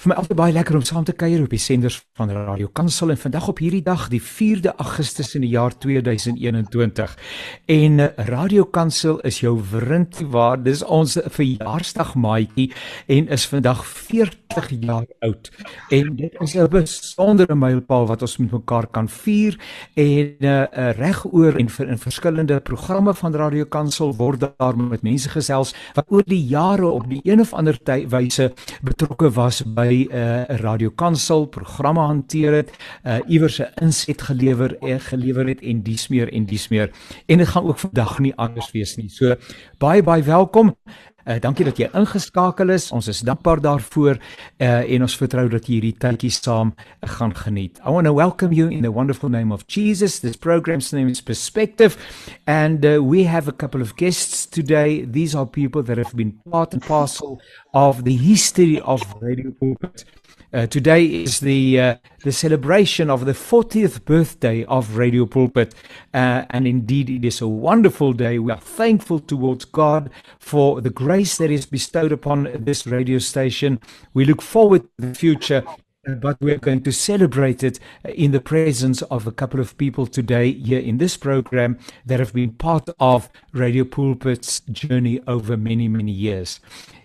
Vir my altyd baie lekker om saam te kuier op die senders van Radio Kansel en vandag op hierdie dag, die 4de Augustus in die jaar 2021. En eh, Radio Kansel is jou vriend waar dis ons verjaarsdag maatjie en is vandag 40 jaar oud. En dit is 'n besondere mylpaal wat ons met mekaar kan vier en uh, regoor en vir in verskillende programme van Radio Kansel word daar met mense gesels wat oor die jare op die een of ander wyse betrokke was by hy 'n uh, radiokansel programme hanteer het, uh, iewers 'n inset gelewer en uh, gelewer het en dies meer en dies meer. En dit gaan ook vandag nie anders wees nie. So baie baie welkom. Uh, dankie dat jy ingeskakel is. Ons is dankbaar daarvoor uh, en ons vertrou dat jy hierdie tydjie saam uh, gaan geniet. I want to welcome you in the wonderful name of Jesus. This program's name is Perspective and uh, we have a couple of guests today. These are people that have been part and parcel of the history of Radio Pulpit. Uh, today is the uh, the celebration of the 40th birthday of Radio Pulpit, uh, and indeed it is a wonderful day. We are thankful towards God for the grace that is bestowed upon this radio station. We look forward to the future. But we're going to celebrate it in the presence of a couple of people today here in this program that have been part of Radio Pulpit's journey over many, many years.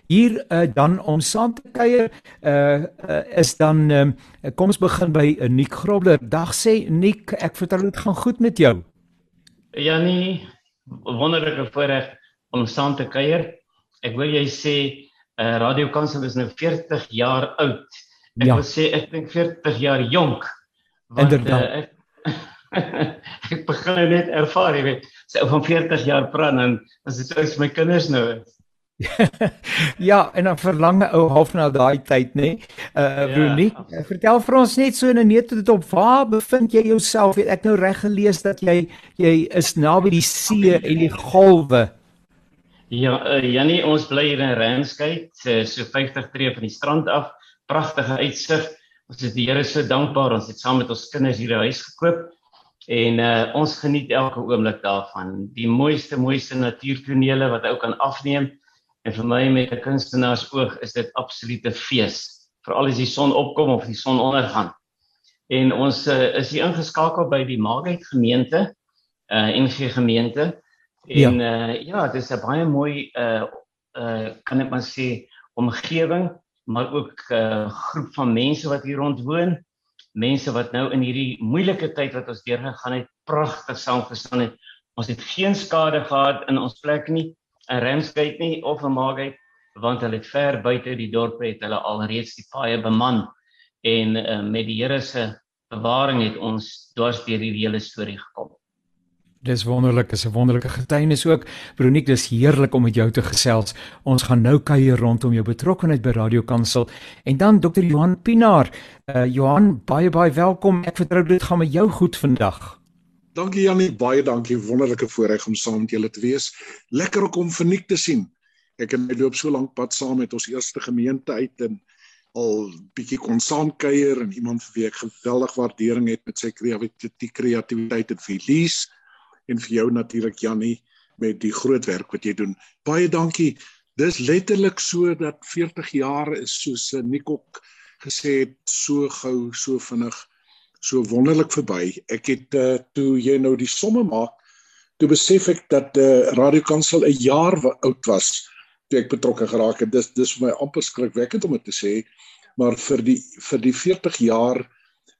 Hier uh, dan om saam te kuier uh, uh, is dan um, kom ons begin by uh, Nick Grobler. Dag sê Nick, ek vertel dit gaan goed met jou. Janie, wonderlike voorreg om saam te kuier. Ek wil jy sê uh, Radio Kansel is nou 40 jaar oud. Ek ja. wil sê ek dink 40 jaar jonk. Want Inderdaad. uh, ek ek begin net ervaar, jy weet, so van 40 jaar praat en as dit is my kinders nou is. Ja, en dan verlang ou half na daai tyd, nê? Uh ja, Veronique, ja, vertel vir ons net so in 'n net tot op waar bevind jy jouself? Het ek nou reg gelees dat jy jy is naby die see en die golwe? Ja, uh, Jannie, ons bly hier in Ramsgate, uh, so 50 tree van die strand af. Pragtige uitsig. Ons is die Here so dankbaar. Ons het saam met ons kinders hier 'n huis gekoop en uh ons geniet elke oomblik daarvan. Die mooiste mooiste natuurtonele wat ou kan afneem. En vir my met 'n kunstenaars oog is dit absolute fees, veral as die son opkom of die son ondergaan. En ons uh, is hier ingeskakel by die Maagheid gemeente, uh NG gemeente. En ja, uh, ja dit is 'n baie mooi uh uh kan ek maar sê omgewing, maar ook 'n uh, groep van mense wat hier rond woon. Mense wat nou in hierdie moeilike tyd wat ons deurgegaan het, pragtig saamgestaan het. Ons het geen skade gehad in ons plek nie 'n Ramsgate nie of 'n Margate want hulle het ver buite die dorp het hulle alreeds die paaie beman en uh, met die Here se bewaring het ons dwars deur hierdie hele storie gekom. Dis wonderlik, is 'n wonderlike getuienis ook. Veronique, dis heerlik om met jou te gesels. Ons gaan nou kuier rondom jou betrokkeheid by Radio Kansel en dan Dr. Johan Pinaar. Uh Johan, baie baie welkom. Ek vertrou dit gaan met jou goed vandag. Dankie Janie, baie dankie. Wonderlike voorreg om saam met julle te wees. Lekker om verniek te sien. Ek en my loop so lank pad saam met ons eerste gemeente uit en al bietjie kon saamkuier en iemand vir wie ek geweldig waardering het met sy kreatiwiteit en verlies en vir jou natuurlik Janie met die groot werk wat jy doen. Baie dankie. Dis letterlik so dat 40 jaar is soos Nikok gesê het so gou so vinnig so wonderlik verby. Ek het uh, toe jy nou die somme maak, toe besef ek dat uh, Radio Kansel 'n jaar oud was toe ek betrokke geraak het. Dis dis vir my amper skrikwekkend om dit te sê, maar vir die vir die 40 jaar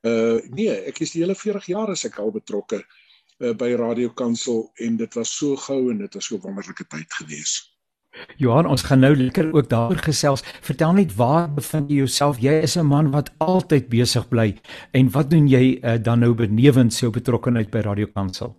uh nee, ek is die hele 40 jaar as ek al betrokke uh, by Radio Kansel en dit was so gou en dit was so wonderlike tyd geweest. Johan, ons gaan nou lekker ook daaroor gesels. Vertel net waar bevind jy jouself? Jy is 'n man wat altyd besig bly. En wat doen jy uh, dan nou benewens jou betrokkeheid by Radio Kansel?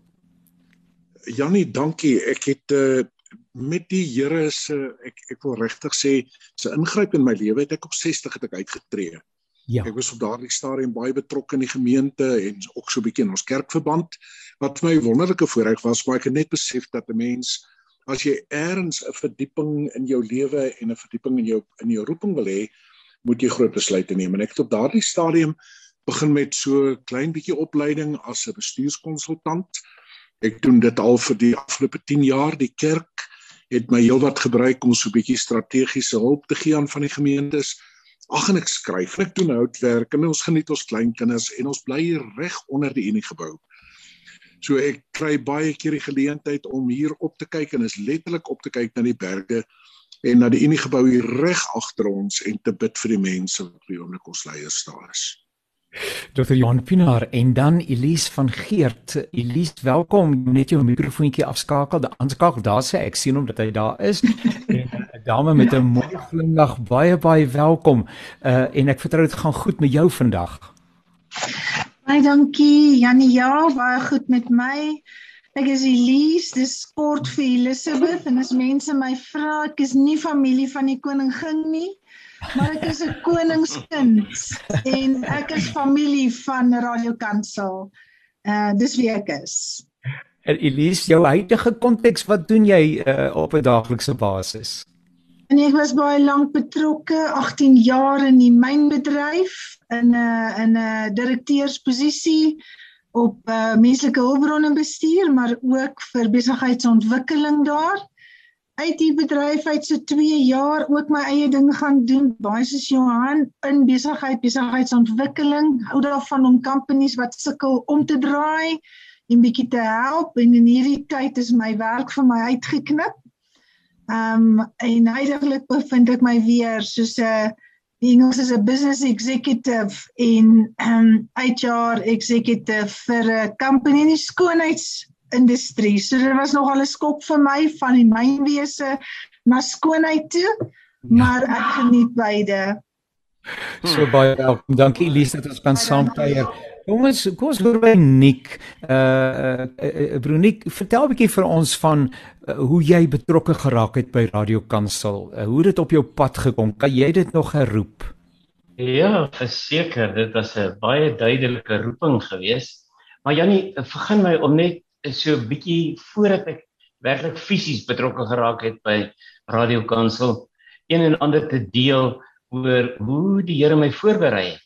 Janie, dankie. Ek het uh, met die Here se ek ek wil regtig sê se ingryp in my lewe het ek op 60 het ek uitgetree. Ja. Ek was op daardie stadium baie betrokke in die gemeente en ook so 'n bietjie in ons kerkverband wat vir my wonderlike voorreg was, maar ek het net besef dat 'n mens as jy eers 'n verdieping in jou lewe en 'n verdieping in jou in jou roeping wil hê, moet jy groot besluite neem. En ek het op daardie stadium begin met so klein bietjie opleiding as 'n bestuurskonsultant. Ek doen dit al vir die afgelope 10 jaar. Die kerk het my heelwat gebruik om so 'n bietjie strategiese hulp te gee aan van die gemeentes Ag en ek skryf en ek doen houtwerk en ons geniet ons kleinkinders en ons bly reg onder die Unie gebou. So ek kry baie keer die geleentheid om hier op te kyk en is letterlik op te kyk na die berge en na die Unie gebou hier reg agter ons en te bid vir die mense wat hier om ons leiers daar is. Dr. Johan Pinaar en dan Elise van Geert. Elise, welkom. Net jou mikrofoontjie afskakel. Dan aanskakel. Daar sê ek sien hom dat hy daar is. en 'n dame met 'n mooi glimlag. Baie baie welkom. Uh en ek vertrou dit gaan goed met jou vandag. Baie dankie Janie. Ja, baie goed met my. Ek is Elise, dis kort vir Elizabeth en as mense my vra, ek is nie familie van die koningin nie. Maar ek is 'n koningskind en ek is familie van Radio Kansel. Uh dis wie ek is. En Elise, jou huidige konteks, wat doen jy uh, op 'n daaglikse basis? En ek was baie lank betrokke, 18 jaar in die mynbedryf in 'n uh, in 'n uh, direkteursposisie op uh, menslike hulpbronne bestuur, maar ook vir besigheidsontwikkeling daar. Uit die bedryf uit so 2 jaar ook my eie ding gaan doen baie soos Johan in besigheid besigheidsontwikkeling. Hou daarvan om companies wat sukkel om te draai en bietjie te help. En in hierdie tyd is my werk vir my uitgeknip. Ehm um, en heidaglik bevind ek my weer soos 'n die Engels is 'n business executive en ehm um, HR executive vir 'n company in die skoonheids industrie. So dit was nogal 'n skok vir my van die mynwese na skoonheid toe, ja. maar ek geniet beide. So baie welkom. Dankie Elise dat ons kan saamkuier. Jongens, kom ons hoor by Nik. Uh, uh, uh Brunik, vertel 'n bietjie vir ons van uh, hoe jy betrokke geraak het by Radio Kansel. Uh, hoe het dit op jou pad gekom? Kan jy dit nog herroep? Ja, verseker, dit was 'n baie duidelike roeping geweest. Maar Jannie, vergun my om net is so 'n bietjie voordat ek werklik fisies betrokke geraak het by Radio Kansel een en ander te deel oor hoe die Here my voorberei het.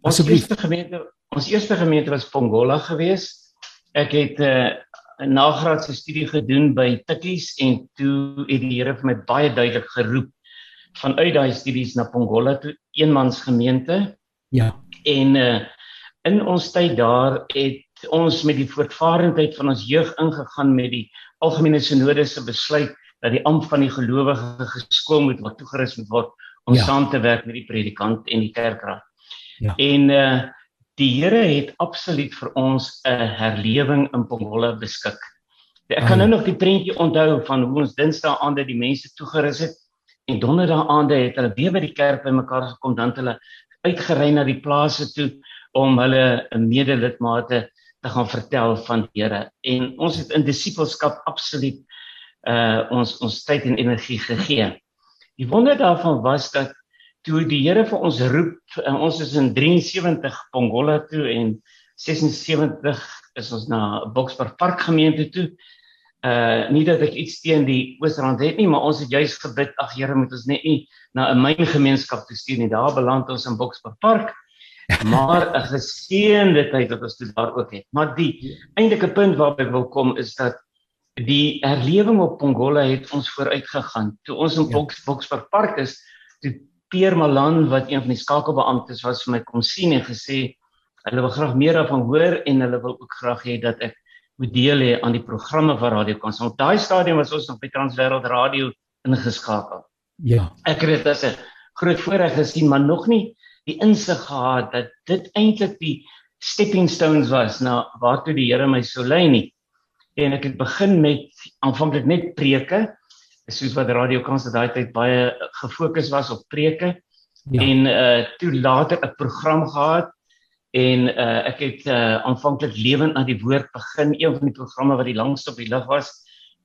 Ons eerste gemeente, ons eerste gemeente was Pongola geweest. Ek het 'n uh, nagraadse studie gedoen by Tikkies en toe het die Here vir my baie duidelik geroep vanuit daai studies na Pongola toe, eenmans gemeente. Ja. En uh, in ons tyd daar het ons met die voortvarendheid van ons jeug ingegaan met die algemene sinode se besluit dat die amp van die gelowige geskool moet word toegerus moet word om ja. saam te werk met die predikant en die kerkraad. Ja. En uh die Here het absoluut vir ons 'n herlewing in Pongola beskik. Ek kan nou nog die prentjie onthou van hoe ons Dinsdae aande die mense toegerus het en Donderdae aande het hulle weer by die kerk bymekaar gekom dan hulle uitgery na die plase toe om hulle medelidmate te gaan vertel van die Here. En ons het in disippelskap absoluut uh ons ons tyd en energie gegee. Die wonder daarvan was dat toe die Here vir ons roep, uh, ons is in 73 Pongola toe en 76 is ons na Boksburg Park gemeente toe. Uh nie dat ek iets teen die Oosrand het nie, maar ons het juis gebid, ag Here, moet ons net nie na 'n myn gemeenskap toe stuur nie. Daar beland ons in Boksburg Park maar 'n geseënde tyd wat ons toe daar ook het. Maar die eintlike punt waarby ek wil kom is dat die herlewing op Pongola het ons vooruit gegaan. Toe ons in ja. Boksburg Park is, toe Pierre Malan wat een van die skakelbeamptes was vir my kom sien en gesê hulle wil graag meer daarvan hoor en hulle wil ook graag hê dat ek moet deel hê aan die programme van Radio Kansel. Op daai stadium was ons nog by Transwêreld Radio ingeskakel. Ja. Ek het dit as 'n groot voorreg gesien, maar nog nie die insig gehad dat dit eintlik die stepping stones was na waartoe die Here my sou lei nie. En ek het begin met aanvanklik net preke, soos wat Radio Kansel daai tyd baie gefokus was op preke. Ja. En uh toe later 'n program gehad en uh ek het uh aanvanklik lewend aan die woord begin, een van die programme wat die langste op die lig was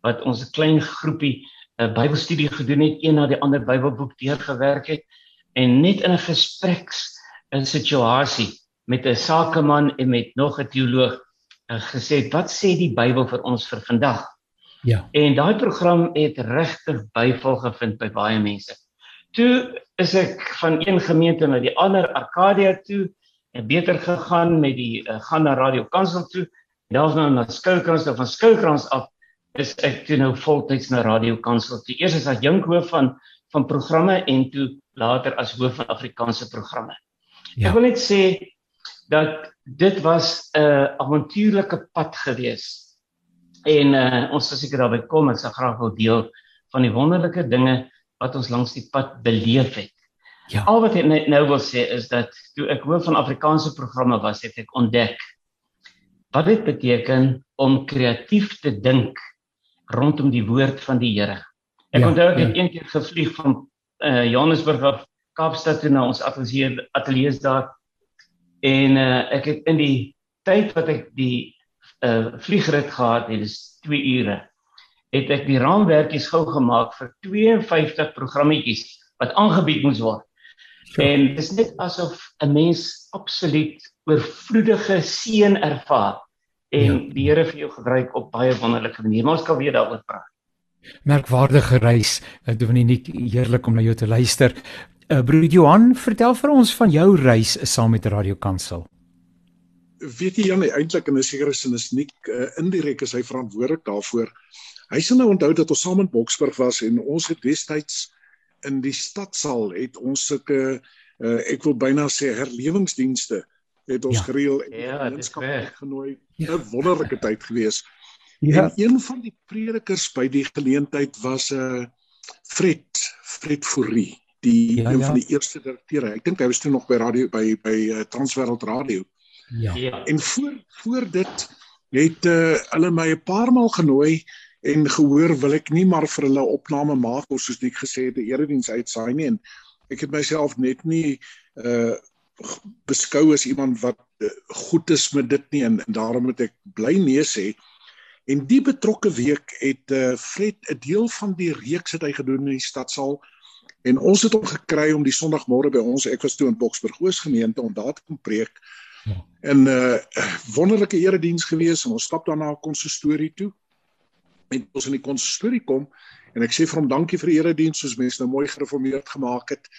wat ons 'n klein groepie 'n uh, Bybelstudie gedoen het, een na die ander Bybelboek deurgewerk het en net in 'n gespreks 'n situasie met 'n sakeman en met nog 'n teoloog uh, gesê wat sê die Bybel vir ons vir vandag? Ja. En daai program het regtig byval gevind by baie mense. Toe is ek van een gemeente na die ander Arcadia toe en beter gegaan met die uh, gaan na Radio Kansel toe. Daarna na Skoukrans of van Skoukrans af is ek toe nou voltyds na Radio Kansel. Die eerste as adjunkhoof van van programme en toe later as hoof van Afrikaanse programme. Ja. Ek wil net sê dat dit was 'n uh, avontuurlike pad geweest. En uh, ons sal seker daarby kom en sal graag wil deel van die wonderlike dinge wat ons langs die pad beleef het. Ja. Al wat ek nou wil sê is dat toe ek hoof van Afrikaanse programme was, het ek ontdek wat dit beteken om kreatief te dink rondom die woord van die Here. Ek ja, onthou ek ja. het een keer gevlieg van uh, Johannesburg af Kaapstad toe na ons ateljee ateljees daar en uh, ek het in die tyd wat ek die uh, vliegrit gehad het, dis 2 ure, het ek die raamwerkies gou gemaak vir 52 programmetjies wat aangebied moes word. Sure. En dit is net asof 'n mens absoluut oorvloedige seën ervaar en ja. die Here vir jou gebruik op baie wonderlike maniere. Maar ons kan weer daaroor praat. Merkwaardige reis. Dit doen nie heerlik om na jou te luister. Uh, broer Johan, vertel vir ons van jou reis saam met Radio Kansel. Weet jy Jan, eintlik in 'n sekere sin is nie uh, indirek is hy verantwoordelik daarvoor. Hy sal nou onthou dat ons saam in Boksburg was en ons het destyds in die stadsaal het ons sulke uh, ek wil byna sê herlewingsdienste het ons ja. gereël en ja, gemeenskap genooi. Ja. 'n Wonderlike tyd gewees. Ja. En een van die predikers by die geleentheid was 'n uh, eh, Fred Fred Fourie, die ja, een ja. van die eerste direkteure. Ek dink hy was toe nog by radio by by uh, Transwêreld Radio. Ja. ja. En voor voor dit het uh, hulle my 'n paar maal genooi en gehoor wil ek nie maar vir hulle opname maak of soos ek gesê het die erediens uitsaai nie en ek het myself net nie uh beskou as iemand wat uh, goed is met dit nie en, en daarom moet ek bly nee sê en die betrokke week het uh Fred 'n deel van die reeks het hy gedoen in die stadsaal en ons het hom gekry om die sonoggmôre by ons ek was toe in Boksburg Oos gemeente om daar te kom preek ja. en uh wonderlike erediens gewees en ons stap daarna konsistorie toe en ons in die konsistorie kom en ek sê vir hom dankie vir die erediens soos mense nou mooi gereformeerd gemaak het.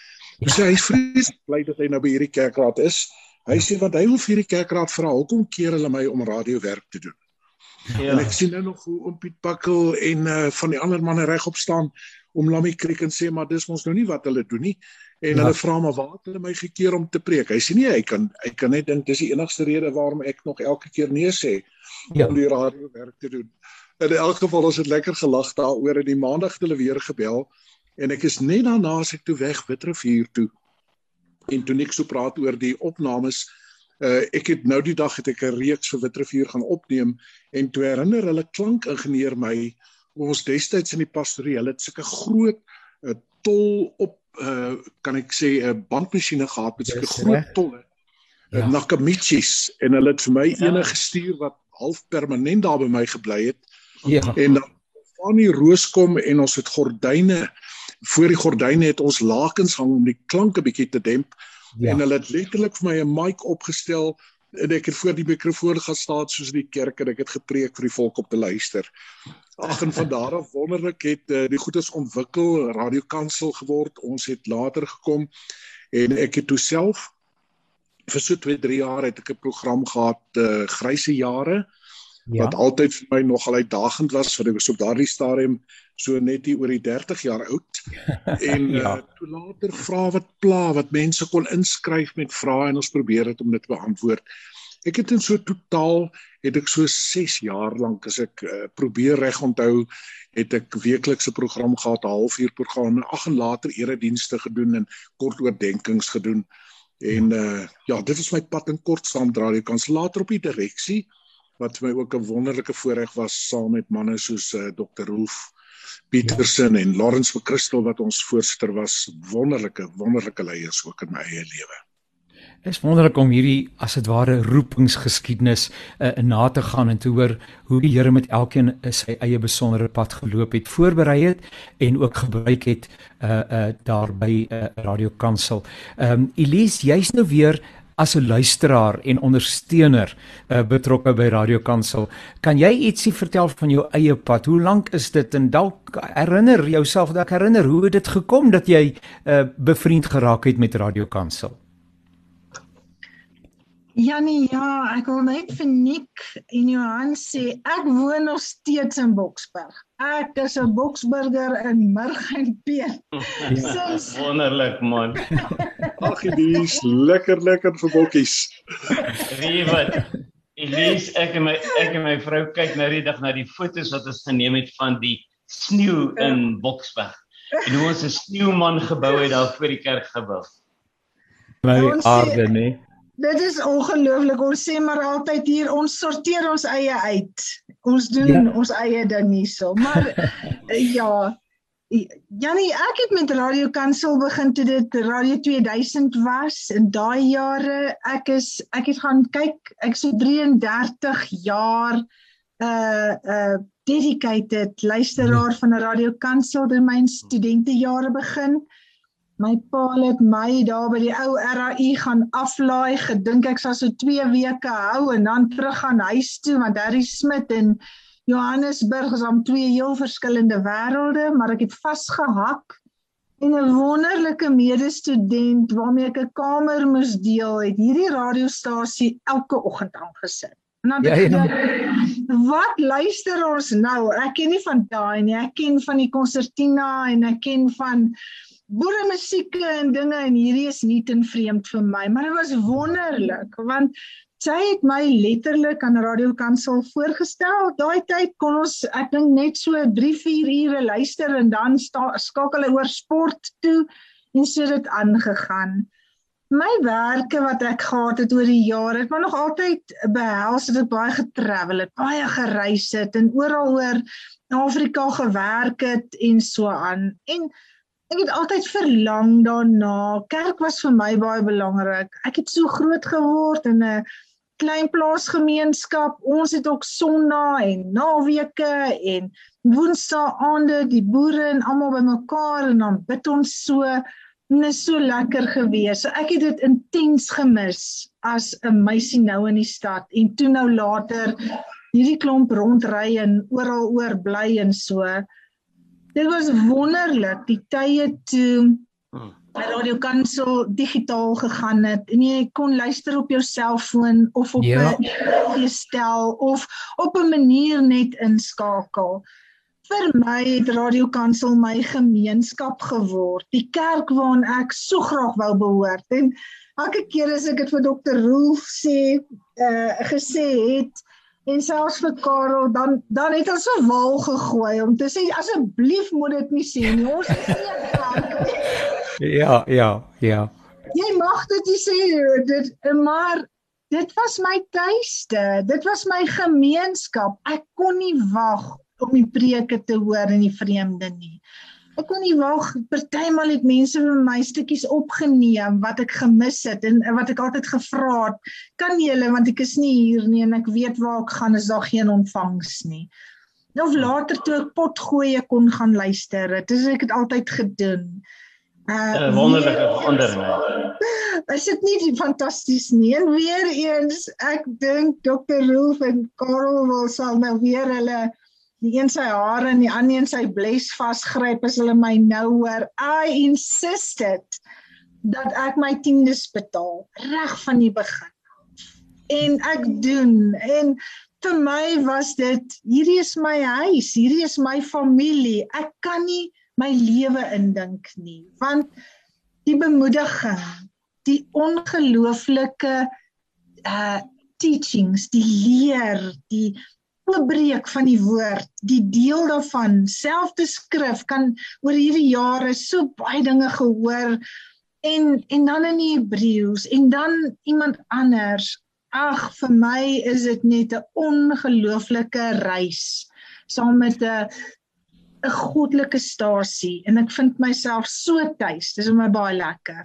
Hy sê hy is vreeslik bly dat hy nou by hierdie kerkraad is. Hy sê want hy vir hierdie kerkraad vra hoekom keer hulle my om radiowerk te doen. Ja. En ek sien nou nog hoe om Piet Bakkel en uh, van die ander manne regop staan om Lammy Creek en sê maar dis mos nou nie wat hulle doen nie en ja. hulle vra maar waar het hulle my gekeer om te preek. Hy sê nee, hy kan hy kan net dink dis die enigste rede waarom ek nog elke keer nee sê ja. om die radiowerk te doen in elk geval ons het lekker gelag daaroor en die maandag het hulle weer gebel en ek is net daarna as ek toe weg Witrifuur toe en toe niks so praat oor die opnames uh, ek het nou die dag het ek 'n reeks vir Witrifuur gaan opneem en toe herinner hulle klankingenieur my ons destyds in die pastorie hulle het sulke groot uh, tol op uh, kan ek sê 'n uh, bandmasjiene gehad met sulke groot tolle ja. Nakamichis en hulle het vir my ja. enige gestuur wat half permanent daar by my gebly het Ja. En dan van die roos kom en ons het gordyne voor die gordyne het ons lakens hang om die klanke bietjie te demp. Ja. En hulle het letterlik vir my 'n mic opgestel en ek het voor die mikrofoon gaan staan soos in die kerk en ek het gepreek vir die volk op te luister. Ag en van daar af wonderlik het uh, die goedes ontwikkel, radiokansel geword. Ons het later gekom en ek het toe self vir so 2, 3 jaar het ek 'n program gehad, uh, Gryse jare ja. wat altyd vir my nogal uitdagend was want ek was op daardie stadium so net hier oor die 30 jaar oud en ja. uh, toe later vra wat pla wat mense kon inskryf met vrae en ons probeer dit om dit te beantwoord. Ek het in so totaal het ek so 6 jaar lank as ek uh, probeer reg onthou het ek weeklikse program gehad, 'n halfuur program en ag en later eredienste gedoen en kort oordeenkings gedoen. En uh ja, dit is my pad in kort saam draai. Jy kan later op die direksie wat vir my ook 'n wonderlike voorreg was saam met manne soos uh, eh, Dr. Rolf Petersen ja. en Lawrence van Christel wat ons voorsitter was wonderlike wonderlike leiers ook in my eie lewe. Dit is wonderlik om hierdie as dit ware roepingsgeskiedenis uh, na te gaan en te hoor hoe die Here met elkeen sy eie besondere pad geloop het, voorberei het en ook gebruik het uh uh daar by uh, Radio Kansel. Ehm um, Elise, jy's nou weer as 'n luisteraar en ondersteuner uh, betrokke by Radio Kansel. Kan jy ietsie vertel van jou eie pad? Hoe lank is dit en dalk herinner jouself dalk herinner hoe dit gekom dat jy uh, bevriend geraak het met Radio Kansel? Janie, ja, ek wil net vir Nick en Johan sê ek woon nog steeds in Boksburg. Ek is 'n Boksburger in Murgenpeen. Ja, wonderlik man. Ag, dis lekker lekker vir bokkies. Wie wat? Elise, ek en my ek en my vrou kyk nou die dag na die foto's wat ons geneem het van die sneeu in Boksburg. En hoe ons 'n sneeuman gebou het daar voor die kerk gebou. My aarde, nee. Dit is ongelooflik. Ons sê maar altyd hier ons sorteer ons eie uit. Ons doen ja. ons eie ding hierso. Maar ja, Janie, ek het met Radio Kansel begin toe dit Radio 2000 was. In daai jare, ek is ek het gaan kyk, ek so 33 jaar uh uh dedicated luisteraar ja. van 'n Radio Kansel in my studentejare begin. My pa het my daar by die ou RAI gaan aflaai, gedink ek sal so 2 weke hou en dan terug gaan huis toe want Harry Smit en Johannesburg is om twee heel verskillende wêrelde, maar ek het vasgehak en 'n wonderlike medestudent waarmee ek 'n kamer moes deel, het hierdie radiostasie elke oggend aangesit. En dan ja, ja. wat luister ons nou? Ek ken nie van daai nie. Ek ken van die konsertina en ek ken van boere musiek en dinge en hierdie is nie ten vreemd vir my, maar dit was wonderlik want sy het my letterlik aan Radio Kansel voorgestel. Daai tyd kon ons ek dink net so 3, 4 ure luister en dan skakel hy oor sport toe en so dit aangegaan. My werke wat ek gehad het oor die jare, het maar nog altyd behels dat ek baie getravel het, baie gereis het en oral oor Afrika gewerk het en so aan. En Ek het altyd verlang daarna. Kerk was vir my baie belangrik. Ek het so groot geword in 'n klein plaasgemeenskap. Ons het ook Sondae en naweke en Woensdae aande die boere en almal bymekaar en dan bid ons so. En is so lekker gewees. So ek het dit intens gemis as 'n meisie nou in die stad en toe nou later hierdie klomp rondry en oral oor bly en so dit was wonderlik die tye toe hmm. Radio Kansel digitaal gegaan het en jy kon luister op jou selfoon of op 'n ja. gestel of op 'n manier net inskakel. Vir my het Radio Kansel my gemeenskap geword, die kerk waaraan ek so graag wou behoort. En elke keer as ek dit vir Dr. Rolf sê, uh gesê het, en selfs vir Karel dan dan het ons 'n wal gegooi om te sê asseblief moet dit nie sê nie. Ons is nie klaar ja ja ja. Jy mag dit sê dit maar dit was my tuiste. Dit was my gemeenskap. Ek kon nie wag om die preke te hoor in die vreemde nie Ek kon nie wag. Partymal het mense vir my stukkies opgeneem wat ek gemis het en wat ek altyd gevra het, kan julle want ek is nie hier nie en ek weet waar ek gaan is daar geen ontvangs nie. Of later toe ek potgoeie kon gaan luister. Dit is ek het altyd gedoen. Uh wonderlike wonderlik. Is dit nie fantasties nie? En weer eens, ek dink Dr. Roof en Karel wil sal nou weer hulle die een sy hare en die ander een sy bles vasgryp as hulle my nou hoor. I insisted dat ek my tiendes betaal reg van die begin. En ek doen en vir my was dit hierdie is my huis, hierdie is my familie. Ek kan nie my lewe indink nie want die bemoediging, die ongelooflike uh teachings, die leer, die oopbreek van die woord, die deel daarvan, selfde skrif kan oor hierdie jare so baie dinge gehoor en en dan in die Hebreëus en dan iemand anders. Ag, vir my is dit net 'n ongelooflike reis saam met 'n 'n goddelike stasie en ek vind myself so tuis. Dis vir my baie lekker.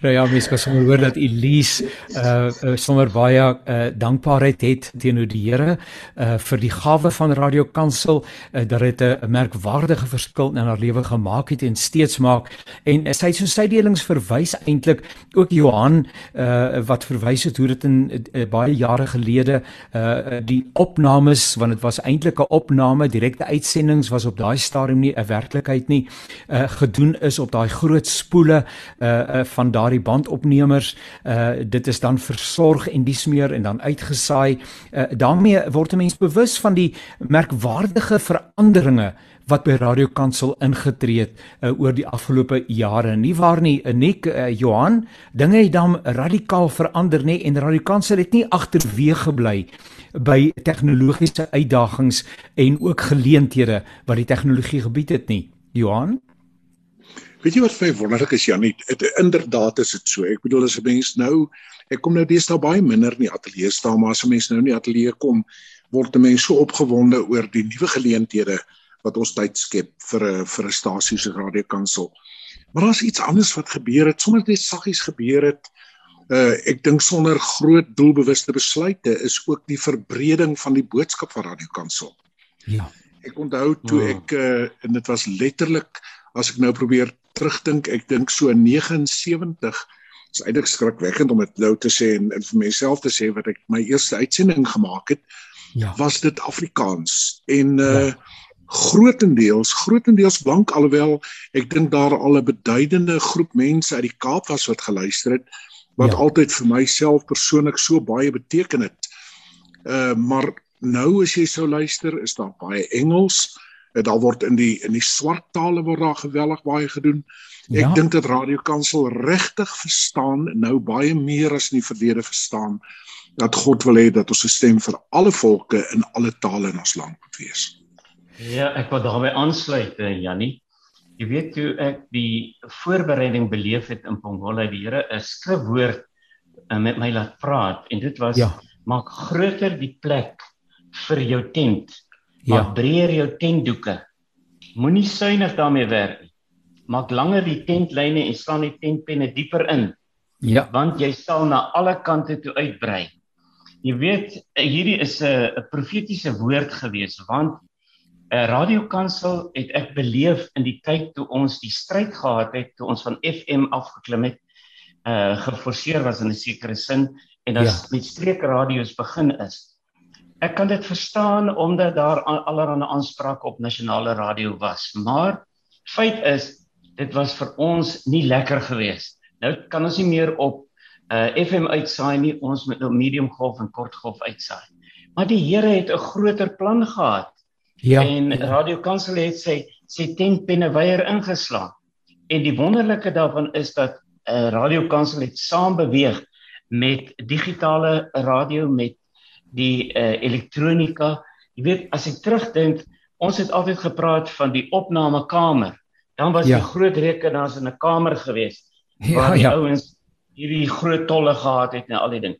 Nou ja, mens kan sommer hoor dat Elise uh, uh sommer baie uh dankbaarheid het teenoor die Here uh vir die gawe van Radio Kansel uh, dat dit 'n merkwaardige verskil in haar lewe gemaak het en steeds maak. En uh, sy so sy delings verwys eintlik ook Johan uh wat verwys het hoe dit in uh, baie jare gelede uh die opnames want dit was eintlik 'n opname, direkte uitsendings was op daai stadium nie 'n werklikheid nie uh gedoen is op daai groot spoele uh, uh van van daardie bandopnemers uh dit is dan versorg en dis meer en dan uitgesaai uh daarmee word 'n mens bewus van die merkwaardige veranderinge wat by Radio Kansel ingetree het uh, oor die afgelope jare. Nie waar nie, Nik uh, Johan, dinge het dan radikaal verander nê en Radio Kansel het nie agterweë gebly by tegnologiese uitdagings en ook geleenthede wat die tegnologie gebied het nie. Johan Weet jy wat vir my wonderlik is Janie? Dit inderdaad is dit so. Ek bedoel as 'n mens nou ek kom nou deesdae baie minder in die ateljee staan, maar as 'n mens nou in die ateljee kom, word 'n mens so opgewonde oor die nuwe geleenthede wat ons tyd skep vir 'n vir 'n stasie so radiokansel. Maar daar's iets anders wat gebeur het, sonder dit saggies gebeur het. Uh ek dink sonder groot doelbewuste besluite is ook die verbreding van die boodskap van radiokansel. Ja. Ek onthou toe ja. ek uh en dit was letterlik as ek nou probeer terugdink, ek dink so 79 is eintlik skrikwekkend om dit nou te sê en, en vir myself te sê wat ek my eerste uitsending gemaak het, ja. was dit Afrikaans. En uh ja. grootendeels, grootendeels blank alhoewel ek dink daar al 'n beduidende groep mense uit die Kaap was wat geluister het wat ja. altyd vir myself persoonlik so baie beteken het. Uh maar nou as jy sou luister, is daar baie Engels. Uh dit daar word in die in die swart tale word daar geweldig baie gedoen. Ek ja. dink dat radiokansel regtig verstaan nou baie meer as in die verlede verstaan dat God wil hê dat ons 'n stem vir alle volke in alle tale in ons land moet wees. Ja, ek wil daarbey aansluit, eh, Jannie. Jy weet hoe ek die voorbereiding beleef het in Pongola, die Here 'n skrifwoord eh, met my laat praat en dit was ja. maak groter die plek vir jou tent Ja. Maak breër jou tentdoeke. Moenie suinig daarmee werk nie. Maak langer die tentlyne en slaan die tentpenne dieper in. Ja. Want jy sal na alle kante toe uitbrei. Jy weet hierdie is 'n profetiese woord gewees want 'n radiokansel het ek beleef in die tyd toe ons die stryd gehad het toe ons van FM afgeklim het uh geforseer was in 'n sekere sin en as ja. met streekradio's begin is Ek kan dit verstaan omdat daar allerlei aansprake op nasionale radio was, maar feit is dit was vir ons nie lekker geweest. Nou kan ons nie meer op uh, FM uitsaai nie, ons moet nou medium golf en kort golf uitsaai. Maar die Here het 'n groter plan gehad. Ja. En ja. Radio Kansel het sy sy tentpenne weier ingeslaan. En die wonderlike daarvan is dat uh, Radio Kansel het saam beweeg met digitale radio met die uh, elektronika. Jy weet as ek terugdink, ons het altyd gepraat van die opnamekamer. Dan was ja. die groot rekenaars in 'n kamer gewees ja, waar die ja. ouens hierdie groot tolle gehad het en al die ding.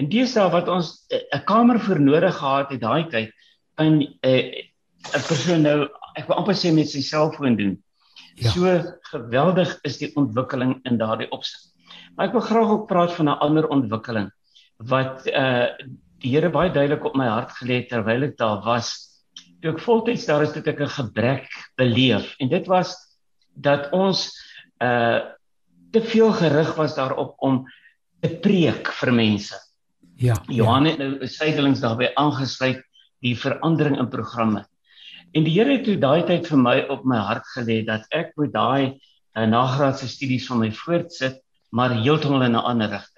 En deesdae wat ons eh, 'n uh, kamer vir nodig gehad het daai tyd in 'n uh, 'n persoon nou ek wil amper sê met sy selfoon doen. Ja. So geweldig is die ontwikkeling in daardie opsig. Maar ek wil graag ook praat van 'n ander ontwikkeling wat uh die Here baie duidelik op my hart gelê terwyl ek daar was. Toe ek voltyds daar is, het ek 'n gebrek beleef en dit was dat ons uh te veel gerig was daarop om te preek vir mense. Ja. Johan het nou sydelings daarbey aangesluit die verandering in programme. En die Here het toe daai tyd vir my op my hart gelê dat ek moet daai uh, nagraadse studies van my voortsit, maar heeltemal in 'n ander rigting.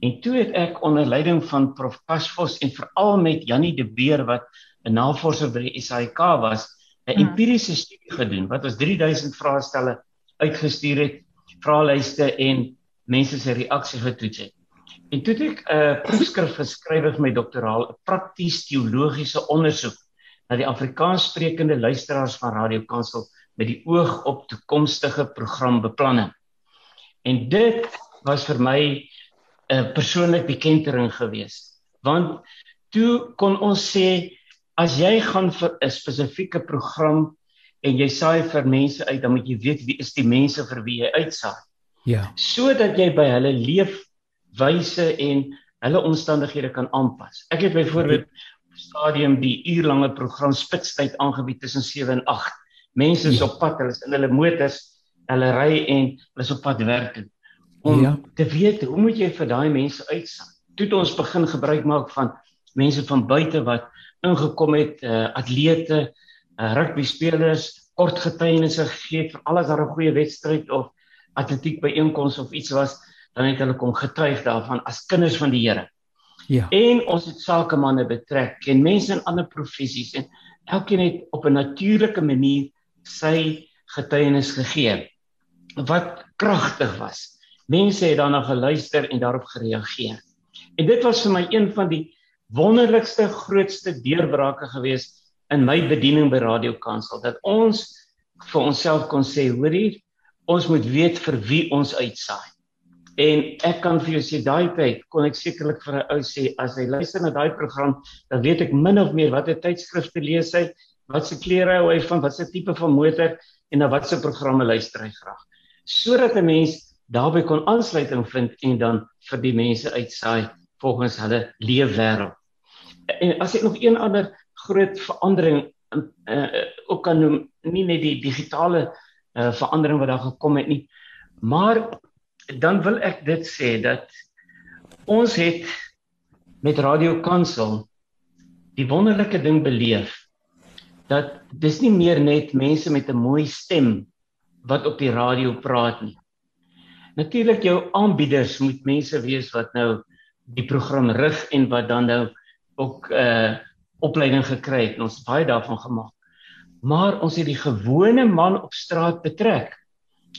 En toe het ek onder leiding van Prof Pasvos en veral met Jannie de Beer wat 'n navorser by die SAIK was, 'n hmm. empiriese studie gedoen wat ons 3000 vraestelle uitgestuur het, vraelyste en mense se reaksie getoets het. En toe het ek 'n uh, proefskrif geskryf vir my doktoraal, 'n prakties teologiese ondersoek na die Afrikaans sprekende luisteraars van Radio Kansel met die oog op toekomstige programbeplanning. En dit was vir my 'n persoonlik bekendering gewees. Want toe kon ons sê as jy gaan vir 'n spesifieke program en jy saai vir mense uit, dan moet jy weet wie is die mense vir wie jy uitsaai. Ja. Sodat jy by hulle leefwyse en hulle omstandighede kan aanpas. Ek het byvoorbeeld op stadium die uurlange program Spitstyd aangebied tussen 7 en 8. Mense is ja. op pad, hulle is in hulle motors, hulle ry en hulle is op pad werk toe om ja. te weet hoe moet jy vir daai mense uitsaai. Toe het ons begin gebruik maak van mense van buite wat ingekom het, uh, atlete, uh, rugby spelers, kort getuienisse gegee vir alles daar 'n goeie wedstryd of atletiek byeenkoms of iets was, dan het hulle kom getuig daarvan as kinders van die Here. Ja. En ons het sakemanne betrek en mense in ander professies en elkeen het op 'n natuurlike manier sy getuienis gegee wat kragtig was. Mense het daarna geluister en daarop gereageer. En dit was vir my een van die wonderlikste grootste deurbrake gewees in my bediening by Radio Kansel dat ons vir onsself kon sê, hoorie, ons moet weet vir wie ons uitsaai. En ek kan vir jou sê daai tyd kon ek sekerlik vir 'n ou sê as hy luister na daai program, dan weet ek min of meer watter tydskrifte lees hy, wat se klere hou hy van, wat se tipe van motor en na watse programme luister hy graag. Sodat 'n mens daarbey kon aansluiting vind en dan vir die mense uitsaai volgens hulle leefwêreld. En as ek nog een ander groot verandering uh, ook kan noem, nie net die digitale uh, verandering wat daar gekom het nie, maar dan wil ek dit sê dat ons het met Radio Kansel die wonderlike ding beleef dat dis nie meer net mense met 'n mooi stem wat op die radio praat nie. Natuurlik jou aanbieders moet mense wees wat nou die program rig en wat dan nou ook 'n uh, opleiding gekry het. Ons het baie daarvan gemaak. Maar ons het die gewone man op straat betrek.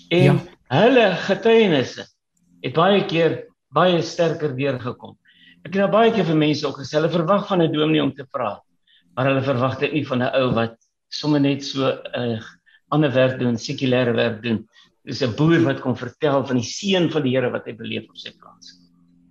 En ja. hulle getuienisse het baie keer baie sterker deurgekom. Ek het nou baie keer vir mense ook gesê hulle verwag van 'n dominee om te praat, maar hulle verwag dit nie van 'n ou wat sommer net so 'n uh, ander werk doen, sekulêre werk doen dis 'n boer wat kom vertel van die seën van die Here wat hy beleef op sy plaas.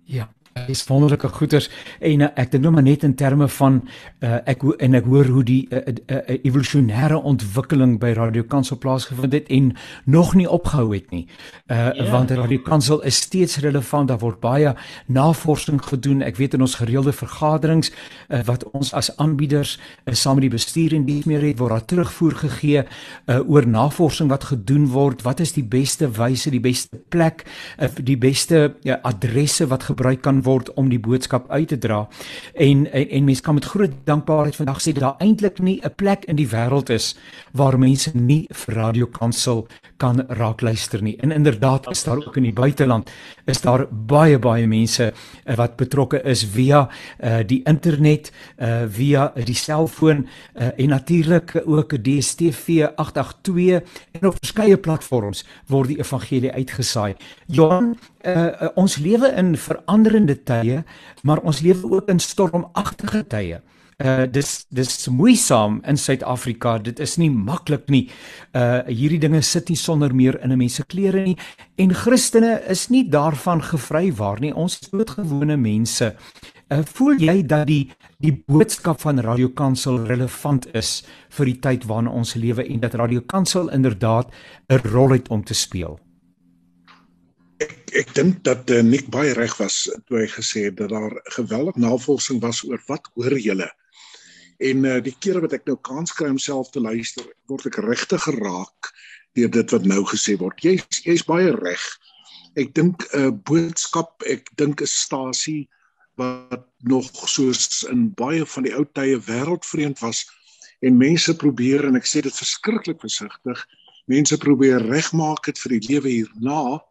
Ja, is wonderlike goeders en uh, ek dink nou maar net in terme van uh, ek en ek hoor hoe die uh, uh, uh, evolusionêre ontwikkeling by Radio Kansel plaasgevind het en nog nie opgehou het nie. Uh. Ja. want Radio Kansel is steeds relevant. Daar word baie navorsing gedoen. Ek weet in ons gereelde vergaderings uh, wat ons as aanbieders uh, saam met die bestuur en dies meer het word daar terugvoer gegee uh, oor navorsing wat gedoen word. Wat is die beste wyse, die beste plek, uh, die beste uh, adresse wat gebruik kan word om die boodskap uit te dra. En en, en mense kan met groot dankbaarheid vandag sê dat daar eintlik nie 'n plek in die wêreld is waar mense nie vir Radio Kansel kan raak luister nie. En inderdaad is daar ook in die buiteland is daar baie baie mense uh, wat betrokke is via uh, die internet, uh, via die selfoon uh, en natuurlik ook DStv 882 en op verskeie platforms word die evangelie uitgesaai. Johan, uh, ons lewe in veranderende tye, maar ons lewe ook in stormagtige tye. Uh dis dis moeisaam in Suid-Afrika. Dit is nie maklik nie. Uh hierdie dinge sit nie sonder meer in 'n mens se klere nie en Christene is nie daarvan gevry waar nie. Ons is doodgewone mense. Uh voel jy dat die die boodskap van Radio Kansel relevant is vir die tyd waarin ons lewe en dat Radio Kansel inderdaad 'n rol het om te speel? Ek ek dink dat uh, Nick baie reg was toe hy gesê het dat daar geweldig navorsing was oor wat hoor julle. En uh, die kere wat ek nou kans kry om self te luister, word ek regtig geraak deur dit wat nou gesê word. Jy's jy's baie reg. Ek dink 'n uh, boodskap, ek dink 'n stasie wat nog soos in baie van die ou tye wêreldvreemd was en mense probeer en ek sê dit verskriklik versigtig, mense probeer regmaak dit vir die lewe hierna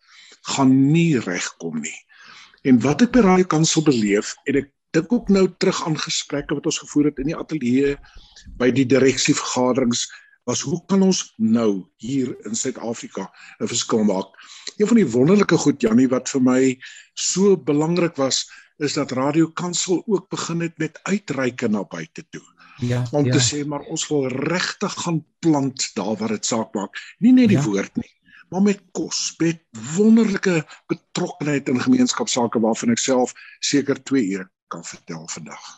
gaan nie regkom nie. En wat ek by Radio Kansel beleef en ek dink ook nou terug aan gesprekke wat ons gevoer het in die ateljee by die direksievergaderings was hoe kan ons nou hier in Suid-Afrika 'n verskil maak? Een van die wonderlike goed Jannie wat vir my so belangrik was is dat Radio Kansel ook begin het met uitreike na buite toe. Ja, om ja. te sê maar ons wil regtig gaan plant daar waar dit saak maak. Nie net die ja. woord nie, maar met kos, met wonderlike betrokkenheid in gemeenskapsake waarvan ek self seker 2 ure kan vertel vandag.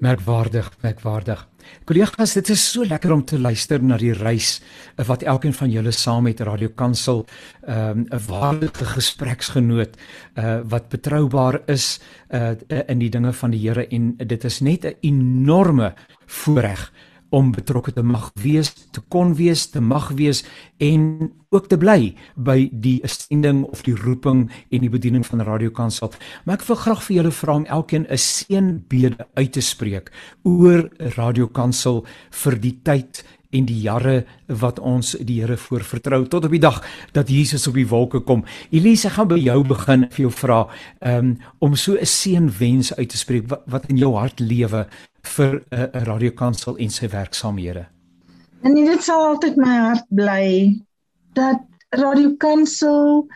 Merkwaardig, merkwaardig. Kollegas, dit is so lekker om te luister na die reis wat elkeen van julle saam met Radio Kansel 'n um, waardige gespreksgenoot uh wat betroubaar is uh in die dinge van die Here en dit is net 'n enorme voorreg om betrokke te mag wees, te kon wees, te mag wees en ook te bly by die sending of die roeping en die bediening van Radio Kansel. Maar ek wil graag vir julle vra om elkeen 'n seënbede uit te spreek oor Radio Kansel vir die tyd en die jare wat ons die Here voor vertrou tot op die dag dat Jesus op die wolke kom. Elise, gaan by jou begin vir jou vra um, om so 'n seënwens uit te spreek wat, wat in jou hart lewe vir 'n uh, radiokansel en sy werksaamhede. En dit sal altyd my hart bly dat radiokansel